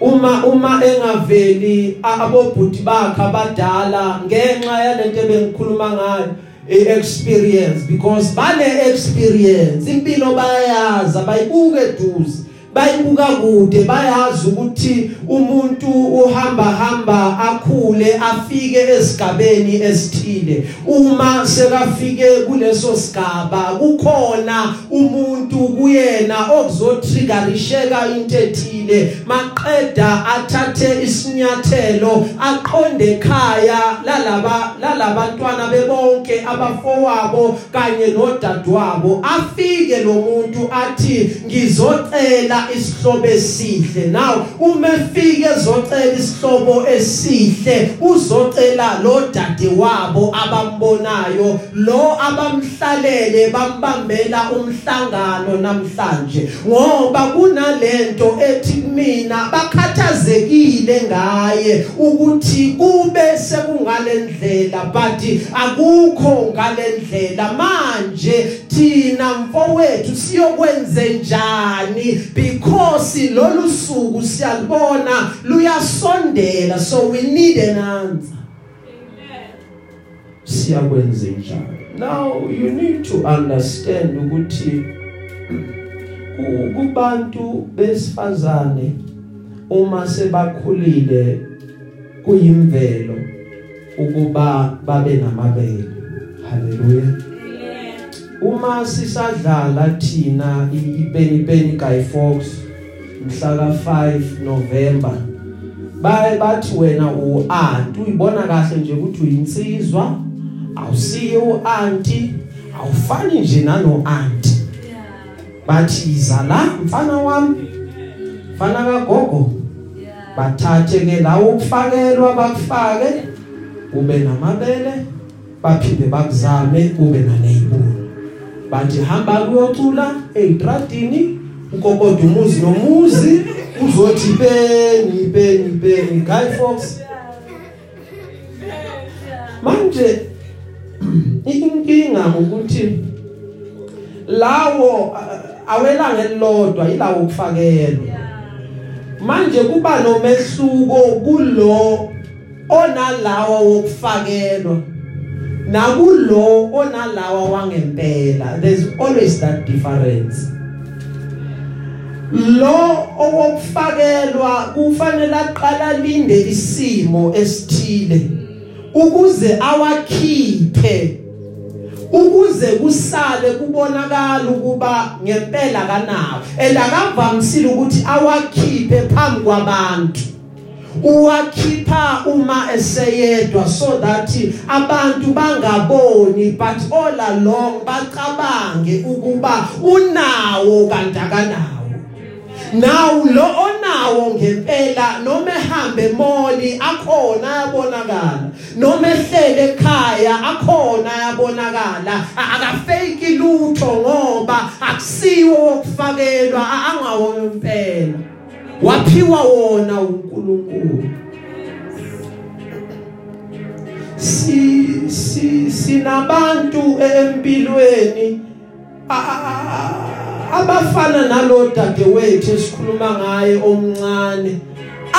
uma uma engaveli abobhuti bakhe abadala ngenxa yalento ebengikhuluma ngayo experience because bane experience impilo bayayazi abayibuke eduze. Bayibuka kude bayazi ukuthi umuntu uhamba hamba akhule afike esigabeni esithile. Uma sekafike kuleso sigaba kukhona umuntu kuyena okuzotriggerisheka into ethile. Maqeda athathe isinyathelo aqonde ekhaya lalaba lalabantwana bebonke abafowabo kanye nodadewabo. Afike lo muntu athi ngizocela isihlobo esihle. Now uma efike ezocela isihlobo esihle uzocela lo dade wabo abambonayo lo abamhlalele bambambela umhlangano namhlanje. Ngoba kunalento ethi mina bakhathazekile ngaye ukuthi kube sekungalendlela but akukho ngalendlela manje thina mfowethu siyokwenze njani because lolu suku siyalibona luyasondela so we need an answer. Amen. Siyakwenze njani now you need to understand ukuthi ku- kubantu besifazane uma sebakhulile kuyimvelo ukuba babe namabele. Haleluya uma sisadlala thina ipeni peni Guy Fox mhla ka 5 November baye bathi wena uanti uyibona kahle nje ukuthi uyinsizwa awusiye uanti awufani nje nano anti bathi iza la mfana wami. Mfana kagogo bathathe ke lawo ukufakelwa bakufake ube namabele baphinde bakuzame ube naneyibuni bathi hamba kuyocula eitradini ukokoda umuzi nomuzi uzothi peni peni peni Guy Fox manje <clears throat> inkinga ukuthi lawo awelanga elilodwa ilawo kufakelwa manje kuba nomehluko kulo onalawa wokufakelwa. Nakulo onalawa wangempela there's always that difference. Lo owokufakelwa kufanele aqala linde isimo esithile ukuze awakhiphe ukuze kusale kubonakala ukuba ngempela kanawo and akavamisile ukuthi awakhiphe phambi kwabantu. Uwakhipha uma eseyedwa so that abantu bangaboni but all along bacabange ukuba unawo kanti akanawo Now lo onawo ngempela noma ehambe emoli akhona ayabonakala. Noma ehlele ekhaya akhona ayabonakala. Akafake lutho ngoba akusiwo okufakelwa angawo impela. Waphiwa wona uNkulunkulu. Si si sinabantu empilweni abafana nalo dadewethu esikhuluma ngaye omncane.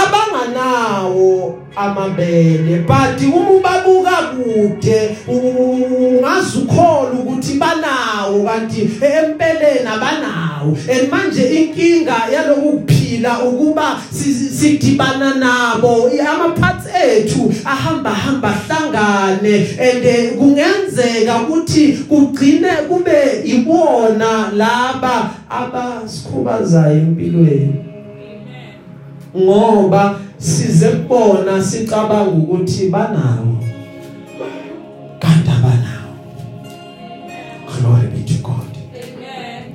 Abanganawo amabele but uma ubabuka kude ungazukhola ukuthi banawo kanti empeleni abanawo. And manje inkinga yaloku kuphila ukuba sidibana nabo amaphathi ethu ahamba hamba hlangane. And eh, kungenzeka ukuthi kugcine kube ibona laba abasikhubazayo empilweni. Ngoba size kubona sicabanga ukuthi banawo. Kanti abanawo. Glory be to God. Amen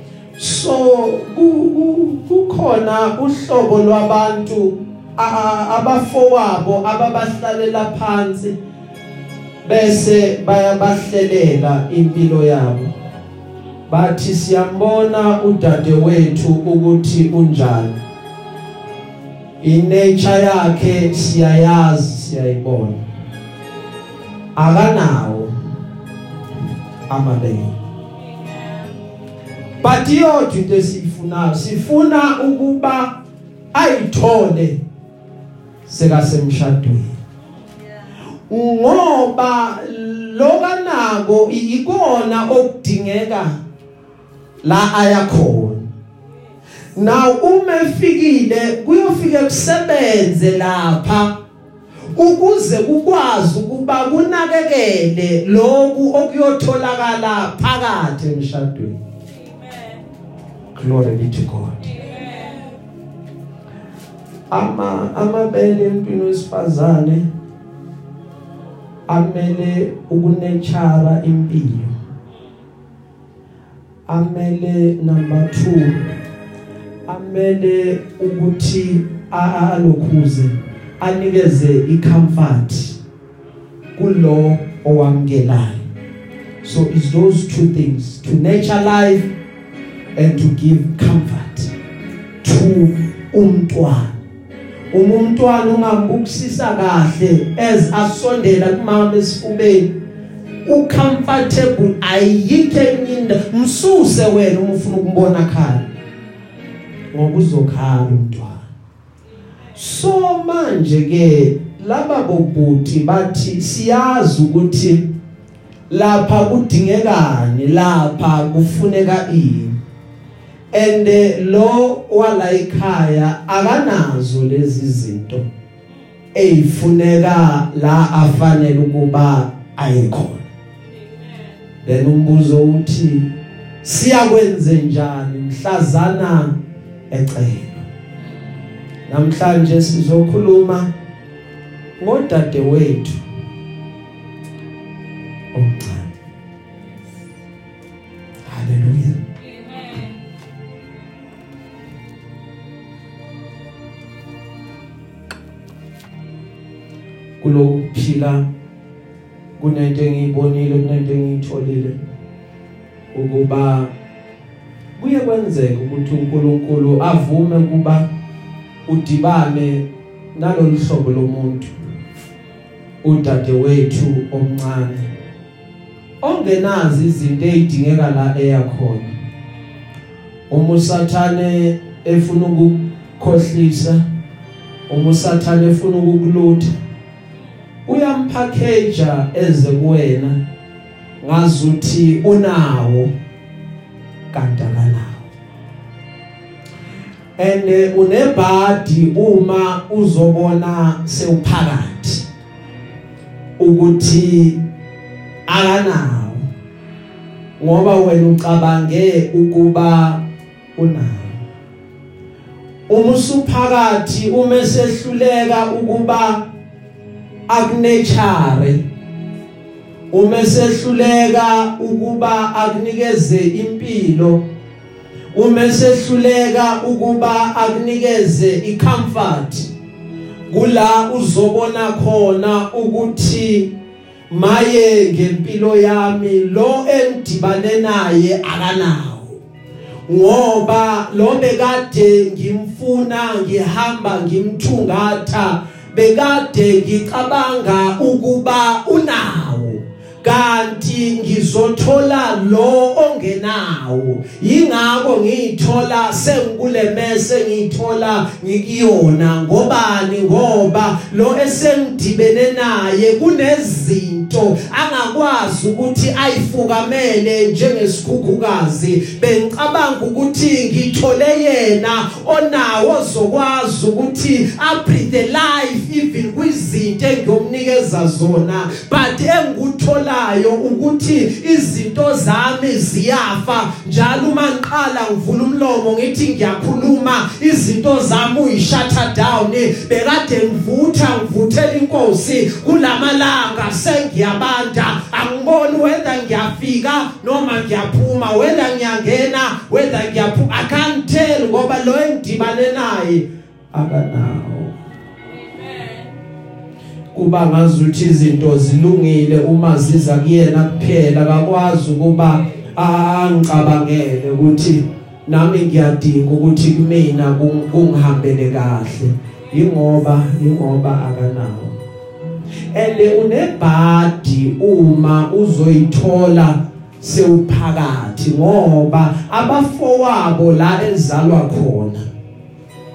so kukhona uhlobo lwabantu abafowabo ababahlalela phansi bese bayabahlelela impilo yabo. Bathi siyambona udadewethu ukuthi unjani. Inature yakhe siyayazi siyayibona. Akanawo amabele but yodwa into esiyifunayo sifuna ukuba ayithole sekasemshadweni. Ngoba lokanako ikona okudingeka la ayakhona now uma efikile kuyofika kusebenze lapha ukuze kukwazi ukuba kunakekele lokhu okuyotholakala phakathi emshadweni. Amen. Glory be to god. Amen. Ama amabele empilo wesifazane amele ukunechara impilo. Amele number 2 amele ukuthi alokhuze anikeze icomfort kulo owamkelayo so it's those two things to nurture life and to give comfort to umntwana. Uma umntwana ungambukusisa kahle as asondela kumama besifubeni ucomfortable ayikho enye into. Msuse wena uma ufuna ukumbona khala ngoba uzokhala umntwana. So manje ke laba bobhuti bathi siyazi ukuthi lapha kudingekani lapha kufuneka ini. And lo wala ekhaya akanazo lezi zinto ezifuneka la afanele ukuba ayikhona then umbuzo uthi siyakwenze njani mhlazana ecelo namhlanje sizokhuluma ngodade wethu omncane. Haleluya amen kulokuphila kunento engiyibonile kunento engiyitholile ukuba kuye kwenzeka ukuthi uNkulunkulu avume kuba udibane nalolu hlobo lomuntu udade wethu omncane ongenazi izinto ezidingeka la eyakhona uma usathane efuna ukukhohlisa uma usathane efuna ukukulutha uyampackage eze kuwena ngazuthi unawo. Kanti akanawo and unebhadi uma uzobona sewuphakathi ukuthi akanawo ngoba wena ucabange ukuba unawo. Uma usuphakathi uma esehluleka ukuba akunature uma esehluleka ukuba akunikeze impilo. Uma esehluleka ukuba akunikeze icomfort. Kula uzobona khona ukuthi maye ngempilo yami lo engidibane naye akanawo. Ngoba lo bekade ngimfuna ngihamba ngimthungatha bekade ngicabanga ukuba unawo. Kanti ngizothola lo ongenawo. Ingakho ngiyithola sengikulemese ngiyithola ngikuyona. Ngobani? Ngoba lo esengidibene naye kunezinto angakwazi ukuthi ayifukamele njengesikhukhukazi. Bengicabanga ukuthi ngithole yena onawo zokwazi ukuthi abreathe life even kwizinto engiyomnikeza zona. But engikuthola engikutholayo ukuthi izinto zami ziyafa. Njalo uma ngiqala ngivula umlomo ngithi ngiyakhuluma izinto zami uyishutha down. Bekade ngivutha ngivuthela inkosi kulamalanga sengiyabanda. Angiboni whether ngiyafika noma ngiyaphuma whether ngiyangena whether ngiyaphuma i can't tell ngoba lo engidibane naye akanawo. Kuba ngazuthi izinto zilungile uma ziza kuyena kuphela akakwazi ukuba angicabangele ukuthi nami ngiyadinga ukuthi kumina kungihambele kahle. Ingoba ingoba akanawo. Ende unebhadi uma uzoyithola sewuphakathi ngoba abafowabo la ezalwa khona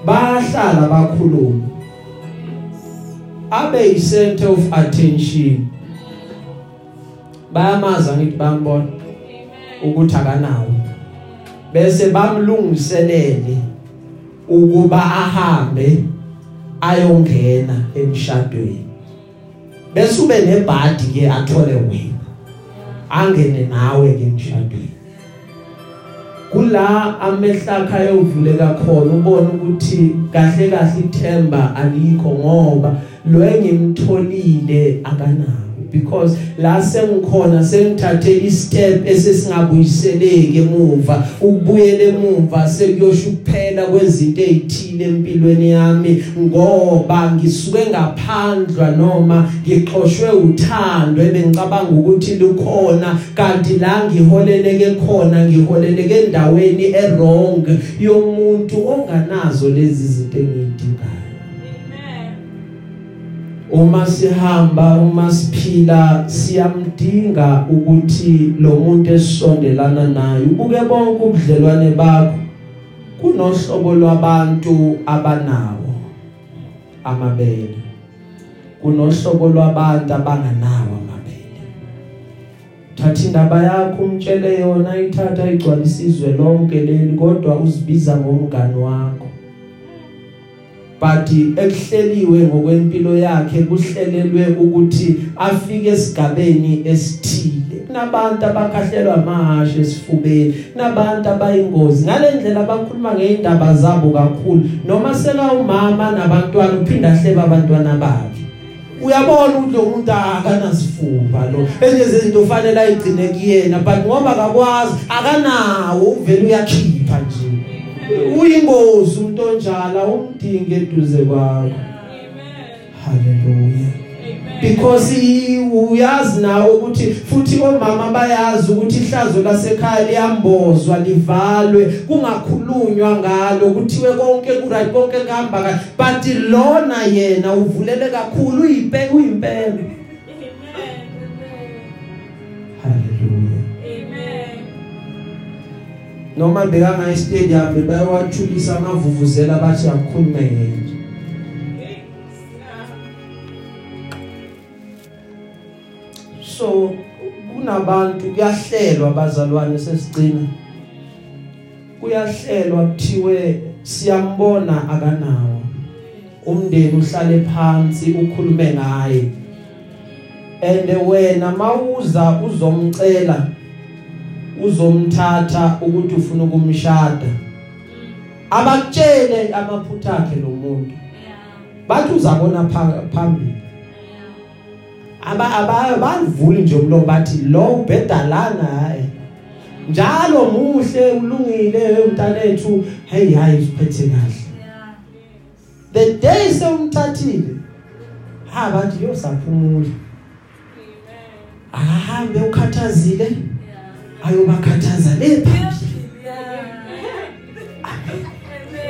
bahlala bakhuluma abe yi-center of attention. Bayamaza ngithi bambona ukuthi akanawo. Bese bamlungiselele ukuba ahambe ayongena emshadweni. Bese ube nebhadi ke athole wena angene nawe ke emshadweni. Kula amehlakha ayovuleka khona ubone ukuthi kahle kahle ithemba alikho ngoba lo engimtholile akanawo because la sengikhona sengithathe istep esesingabuyiseleki emuva ukubuyela emuva sekuyosho ukuphela kwezinto ezithile empilweni yami ngoba ngisuke ngaphandlwa noma ngixoshwe uthando ebengicabanga ukuthi lukhona kanti la ngiholeleke khona ngiholeleke endaweni errong yomuntu onganazo lezi zinto engidingayo uma sihamba uma siphila siyamdinga ukuthi lo muntu esondelana naye ubuke bonke ubudlelwane bakho. Kunohlobo lwabantu abanawo amabele. Kunohlobo lwabantu abanganawo amabele. Thatha indaba yakho umtshele yona ithatha igcwalisa izwe lonke leli kodwa uzibiza ngomngani wakho. But ekuhleliwe ngokwempilo yakhe kuhlelelwe ukuthi afike esigabeni esithile. Kunabantu abakhahlelwa amahashe esifubeni kunabantu abayingozi. Ngalendlela bakhuluma ngeindaba zabo kakhulu. Noma seka umama nabantwana uphinda hleba abantwana bakhe. Uyabona ukuthi lo muntu akanasifuba lo. Enye izinto fanele ayigcine kuyena but ngoba akakwazi akanawo uvela uyakhipha nje. Uyingozi umuntu onjala umdinge eduze kwakho. Haleluya. Because uyazi nawe ukuthi futhi omama bayazi ukuthi ihlazo lasekhaya liyambozwa livalwe kungakhulunywa ngalo kuthiwe konke kuright konke kuhamba kahle. But lona yena uvulele kakhulu uyipe uyimpela haleluya. Noma bekanga stadium bayawathulisa amavuvuzela bathi akukhulume nje so kunabantu kuyahlelwa bazalwane sesigcina. Kuyahlelwa kuthiwe siyambona akanawo. Umndeni uhlale phansi ukhulume ngaye ende wena mawuza uzomcela uzomthatha ukuthi ufuna ukumshada. Abakutshele amaphutha akhe lo muntu bathi uzabona phambili. Aba abavuli nje umlomo bathi lo ubhedalana hayi njalo muhle ulungile umntanethu hey hayi usiphethe kahle. The day sewumthathile ha bathi yosaphumula ahambe ukhathazile. Ayobakhathaza lepha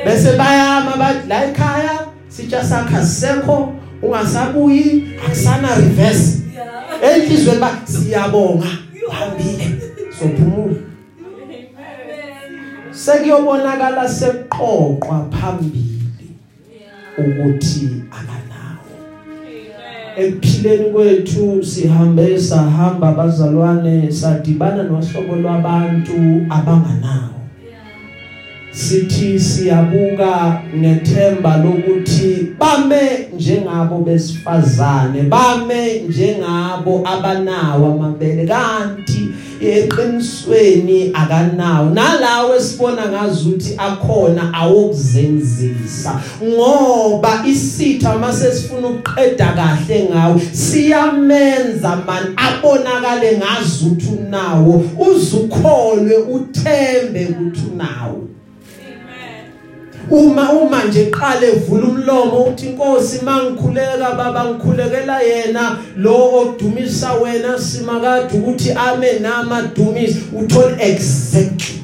bese bayama bathi la ekhaya sitsha sakha sisekho ungasabuyi akusana reverse. Enhlizweni ba siyabonga uhambile sophumula. Sekuyobonakala seqoqwa phambili ukuthi akanawo ekuphileni kwethu sihambe sahamba bazalwane sadibana nohlobo lwabantu abanganawo sithi siyabuka nethemba lokuthi bame njengabo besifazane bame njengabo abanawo amabele. Kanti eqinisweni akanawo. Nalawo esibona ngazuthi akhona awokuzenzisa. Ngoba isitha mase sifuna ukuqeda kahle ngawo siyamenza man. Abonakale ngazuthi unawo. Uzukholwe uthembe ukuthi unawo. Uma uma nje qale evula umlomo uthi inkosi mangikhuleka baba ngikhulekela yena. Lo odumisa wena simakade ukuthi ame namadumisi. Uthola exactly.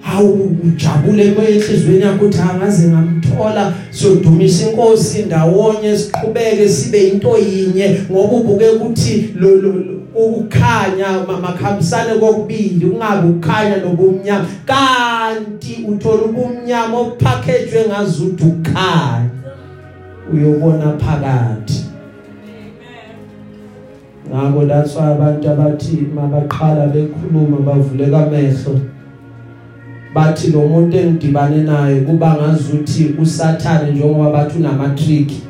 Hawu ujabule emoyenhlizweni yakho ukuthi angaze ngamthola siyodumisa. Inkosi ndawonye siqhubeke sibe into yinye. Ngoba ubuke ukuthi lo ukukhanya makhambisane kokubili ungabe ukukhanya nobumnyama. Kanti uthola ubumnyama opackaged ngazuthi ukukhanya uyobona phakathi. Ngakho that's why abantu abathi mabaqhala bekhuluma bavuleka amehlo bathi lo muntu engidibane naye kuba ngazuthi usathane njengoba bathi unama trick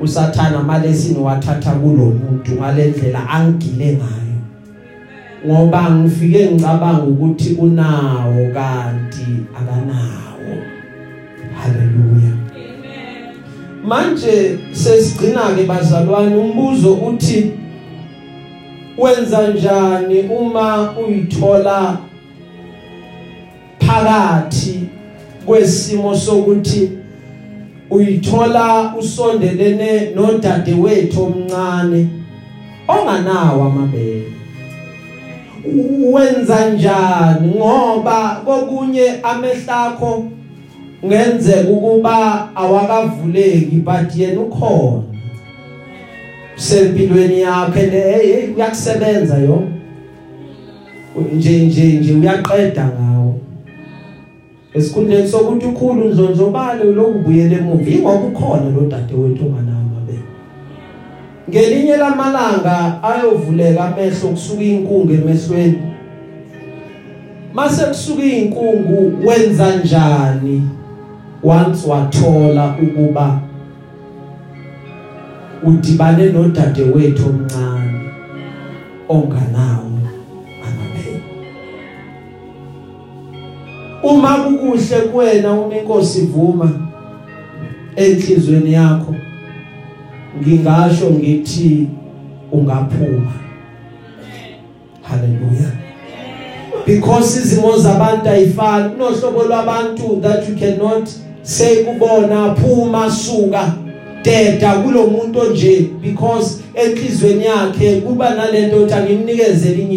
usathana amalesini wathatha kulomuntu ngalendlela angigile ngayo. Ngoba ngifike ngicabanga ukuthi unawo kanti akanawo. Haleluya amen manje sesigcina ke bazalwane umbuzo uthi wenza njani uma uyithola phakathi kwesimo sokuthi uyithola usondelene nodade wethu omncane onganawo amabele. Wenza njani? Ngoba kokunye amehlakho ngenzeka ukuba awakavuleki but yena ukhona. Sempilweni yakhe hey uyakusebenza yo. Nje nje nje uyaqeda ngawo esikhundleni sokuthi ukhulu nzonzobale lokubuyela emuva ingoba ukhona lo dade wethu onganama be ngelinye lamalanga ayovuleka amehlo kusuka inkungu emehlweni. Mase kusuka inkungu wenza njani? Once wathola ukuba udibane nodade wethu omncane onganawo uma kukuhle kuwena uma inkosi ivuma enhlizweni yakho ngingasho ngithi ungaphuma. Haleluya. Because izimo zabantu ayifani. Kunohlobo lwabantu that you cannot say kubona phuma suka deda kulomuntu nje because enhlizweni yakhe kuba nalento ukuthi angimnikeze linye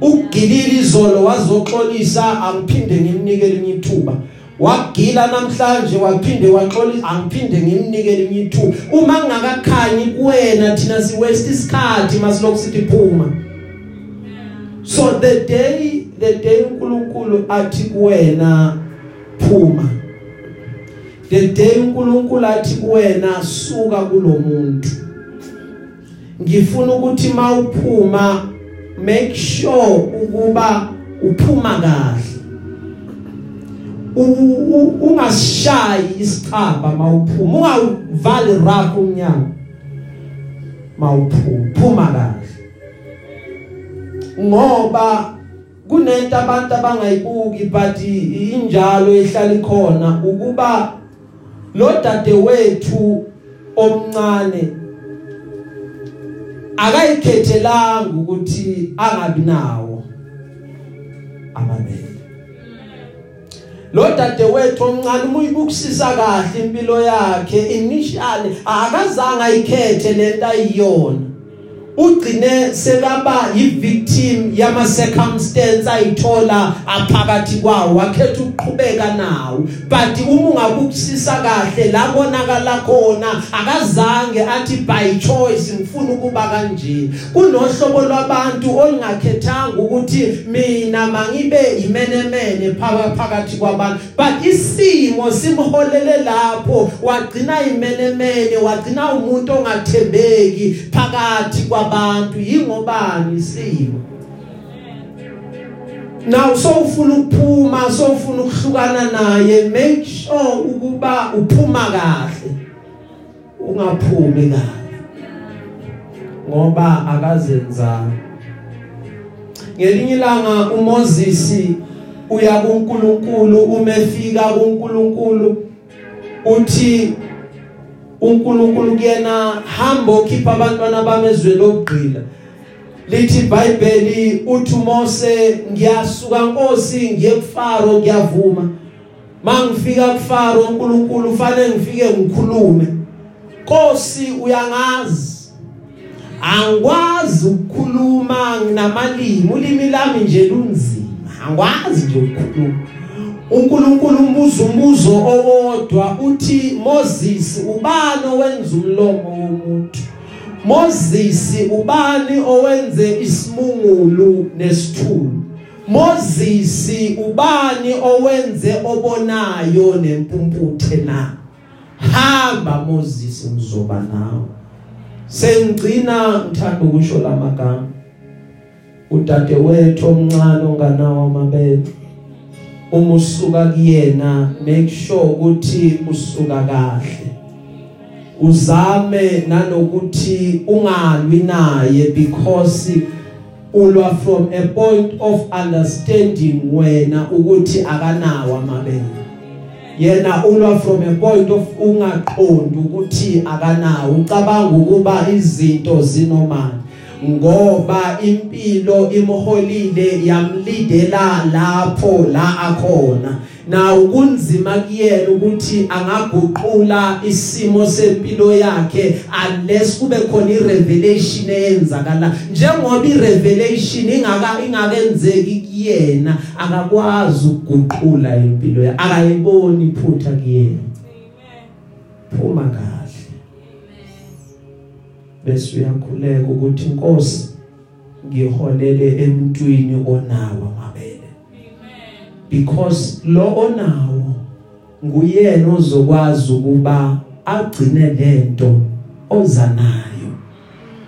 ukugilila izolo wazoxolisa angiphinde ngimnike linye ithuba. Wagila namhlanje waphinde waxolisa angiphinde ngimnike linye ithuba. Uma ngingakakhanyi kuwena thina si waste isikhathi masiloku sithi phuma. So the day the day uNkulunkulu athi kuwena phuma. The day uNkulunkulu athi kuwena suka kulomuntu ngifuna ukuthi mawuphuma make sure ukuba uphuma kahle. Ungashayi isichaba mawuphuma ungavali rakho unyawo mawuphuma phuma kahle. Ngoba kunento abantu abangayibuki but injalo ehlala ikhona ukuba lo dade wethu omncane akayikhethelanga ukuthi angabi nawo. Amabele lo dade wethu omncane uma uyibukusisa kahle impilo yakhe initially akazange ayikhethe lento ayiyona. Ugcine sekaba yivictim yama circumstance ayithola aphakathi kwawo wakhetha ukuqhubeka nawo. But uma ungabukusisa kahle la konakala khona akazange athi by choice ngifuna ukuba kanje. Kunohlobo lwabantu olingakhethanga ukuthi mina mangibe imenemene phakathi kwabantu. But isimo simholele lapho wagcina imenemene wagcina umuntu ongathembeki phakathi kwa kwabantu yingobani isimo Now so ufuna ukuphuma so ufuna ukuhlukana naye make sure ukuba uphuma kahle. Ungaphumi kahle. Ngoba akazenzanga. Ngelinye ilanga uMoses uya kuNkulunkulu umefika kuNkulunkulu uthi uNkulunkulu kuyena hamba okhipha abantwana bamezwe lokugqila lithi iBhayibheli uthi uMose ngiyasuka Nkosi ngiye kuFaro ngiyavuma. Mangifika kuFaro uNkulunkulu fanele ngifike ngikhulume. Nkosi uyangazi. Angikwazi ukukhuluma nginamalimi ulimi lami nje lunzima. Angikwazi nje ukukhuluma. uNkulunkulu umbuzo umbuzo owodwa uthi Moses ubani owenza umlomo womuntu? Moses ubani owenze isimungulu nesithulu? Moses ubani owenze obonayo nempumputhe na? Hamba Moses ngizoba nawe. Sengcina ngithanda ukusho lamagama udadewethu omncane onganawo amabele. Uma usuka kuyena make sure ukuthi usuka kahle. Uzame nanokuthi ungalwi naye because ulwa from a point of understanding wena ukuthi akanawo amabele. Yena ulwa from a point of ungaqondi ukuthi akanawo. Ucabanga ukuba izinto zinomali ngoba impilo imholile yamlidela lapho la akhona. Na ukunzima kuyena ukuthi angaguqula isimo sempilo yakhe unless kube khona irevelation eyenzakala. Njengoba irevelation ingaka ingakenzeki kuyena akakwazi ukuguqula impilo yakhe. Akayiboni iphutha kuyena. Phuma kahle bese uyakhuleka ukuthi inkosi ngiholele emntwini onawo amabele. Because lo onawo nguyena ozokwazi ukuba agcine lento ozanayo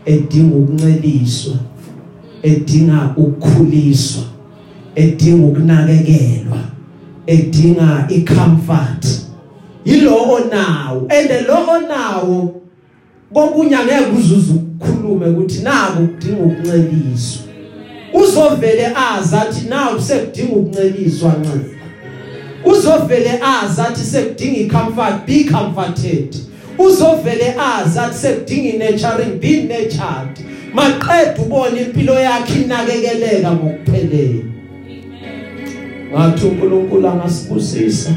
edinga ukunceliswa edinga ukukhuliswa edinga ukunakekelwa edinga icomfort. Yilo onawo and lo onawo kokunye angeke uzuze ukukhulume ukuthi naku kudinga ukunceliswa. Uzovele azi athi nawu sekudinga ukunceliswa ncela uzovele azi athi sekudinga icomfort be comforted. Uzovele azi athi sekudinga inaturing be nurtured. Maqeda ubone impilo yakhe inakekeleka ngokuphelele. Ngathi uNkulunkulu angasibusisa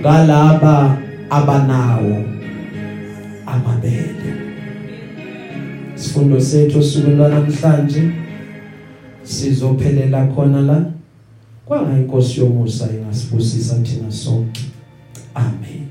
ngalaba abanawo. Amabele sifundo sethu suku namhlanje sizophelela khona la. Kwanga inkosi yomusa ingasibusisa thina sonke. Amen.